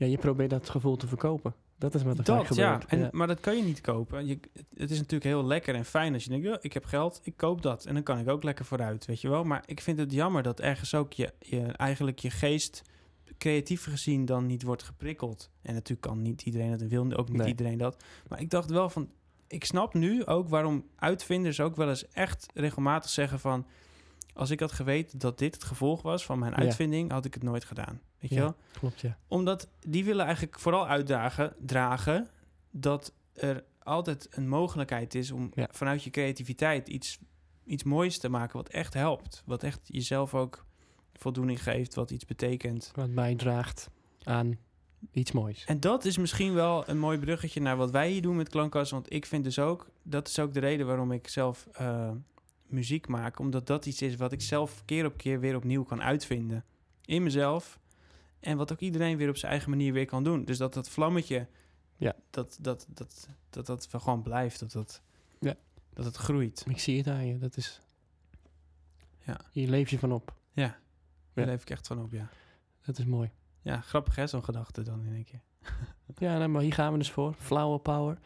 Ja, je probeert dat gevoel te verkopen. Dat is wat er Dat, ja. gebeurt. En, ja. Maar dat kan je niet kopen. Je, het is natuurlijk heel lekker en fijn als je denkt, ja, ik heb geld, ik koop dat. En dan kan ik ook lekker vooruit, weet je wel. Maar ik vind het jammer dat ergens ook je, je eigenlijk je geest creatief gezien dan niet wordt geprikkeld. En natuurlijk kan niet iedereen dat en wil ook niet Nee. iedereen dat. Maar ik dacht wel van, ik snap nu ook waarom uitvinders ook wel eens echt regelmatig zeggen van, als ik had geweten dat dit het gevolg was van mijn Ja. uitvinding, had ik het nooit gedaan. Weet je wel? Klopt, ja. Omdat die willen eigenlijk vooral uitdagen, dragen dat er altijd een mogelijkheid is om Ja. vanuit je creativiteit iets, iets moois te maken wat echt helpt. Wat echt jezelf ook voldoening geeft, wat iets betekent. Wat bijdraagt aan iets moois. En dat is misschien wel een mooi bruggetje naar wat wij hier doen met Klankkast. Want ik vind dus ook, dat is ook de reden waarom ik zelf eh, muziek maak. Omdat dat iets is wat ik zelf keer op keer weer opnieuw kan uitvinden. In mezelf. En wat ook iedereen weer op zijn eigen manier weer kan doen. Dus dat dat vlammetje, Ja. dat, dat, dat, dat, dat gewoon blijft. Dat dat, Ja. dat het groeit. Ik zie het aan je. Dat is... Ja. Hier leef je van op. Daar Ja. leef ik echt van op, ja. Dat is mooi. Ja, grappig hè, zo'n gedachte dan in één keer. Ja, nee, maar hier gaan we dus voor. Flower power.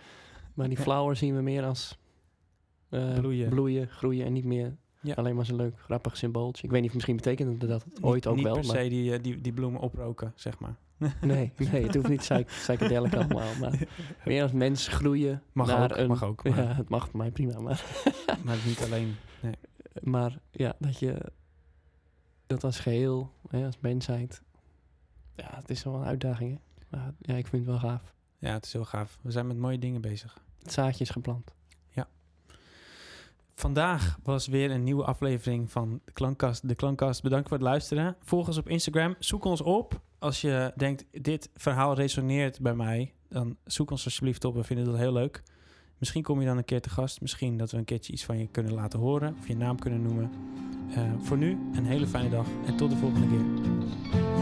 Maar die Ja. flower zien we meer als eh, Bloeien. bloeien, groeien en niet meer Ja. alleen maar zo'n leuk, grappig symbooltje. Ik weet niet, misschien betekent het dat ooit Niet- ook niet wel. per Maar se die, eh, die, die bloemen oproken, zeg maar. nee, nee, het hoeft niet psych psychedelic allemaal. Maar meer als mens groeien Mag naar ook, een... mag ook. Maar, Ja, het mag voor mij prima. Maar, maar niet alleen. maar ja, dat je dat als geheel, hè, als mensheid... Ja, het is wel een uitdaging, hè. Maar ja, ik vind het wel gaaf. Ja, het is heel gaaf. We zijn met mooie dingen bezig. Het zaadje is geplant. Vandaag was weer een nieuwe aflevering van de Klankkast. De Klankkast, bedankt voor het luisteren. Volg ons op Instagram. Zoek ons op. Als je denkt, dit verhaal resoneert bij mij, dan zoek ons alsjeblieft op. We vinden dat heel leuk. Misschien kom je dan een keer te gast. Misschien dat we een keertje iets van je kunnen laten horen. Of je naam kunnen noemen. Eh, voor nu, een hele fijne dag. En tot de volgende keer.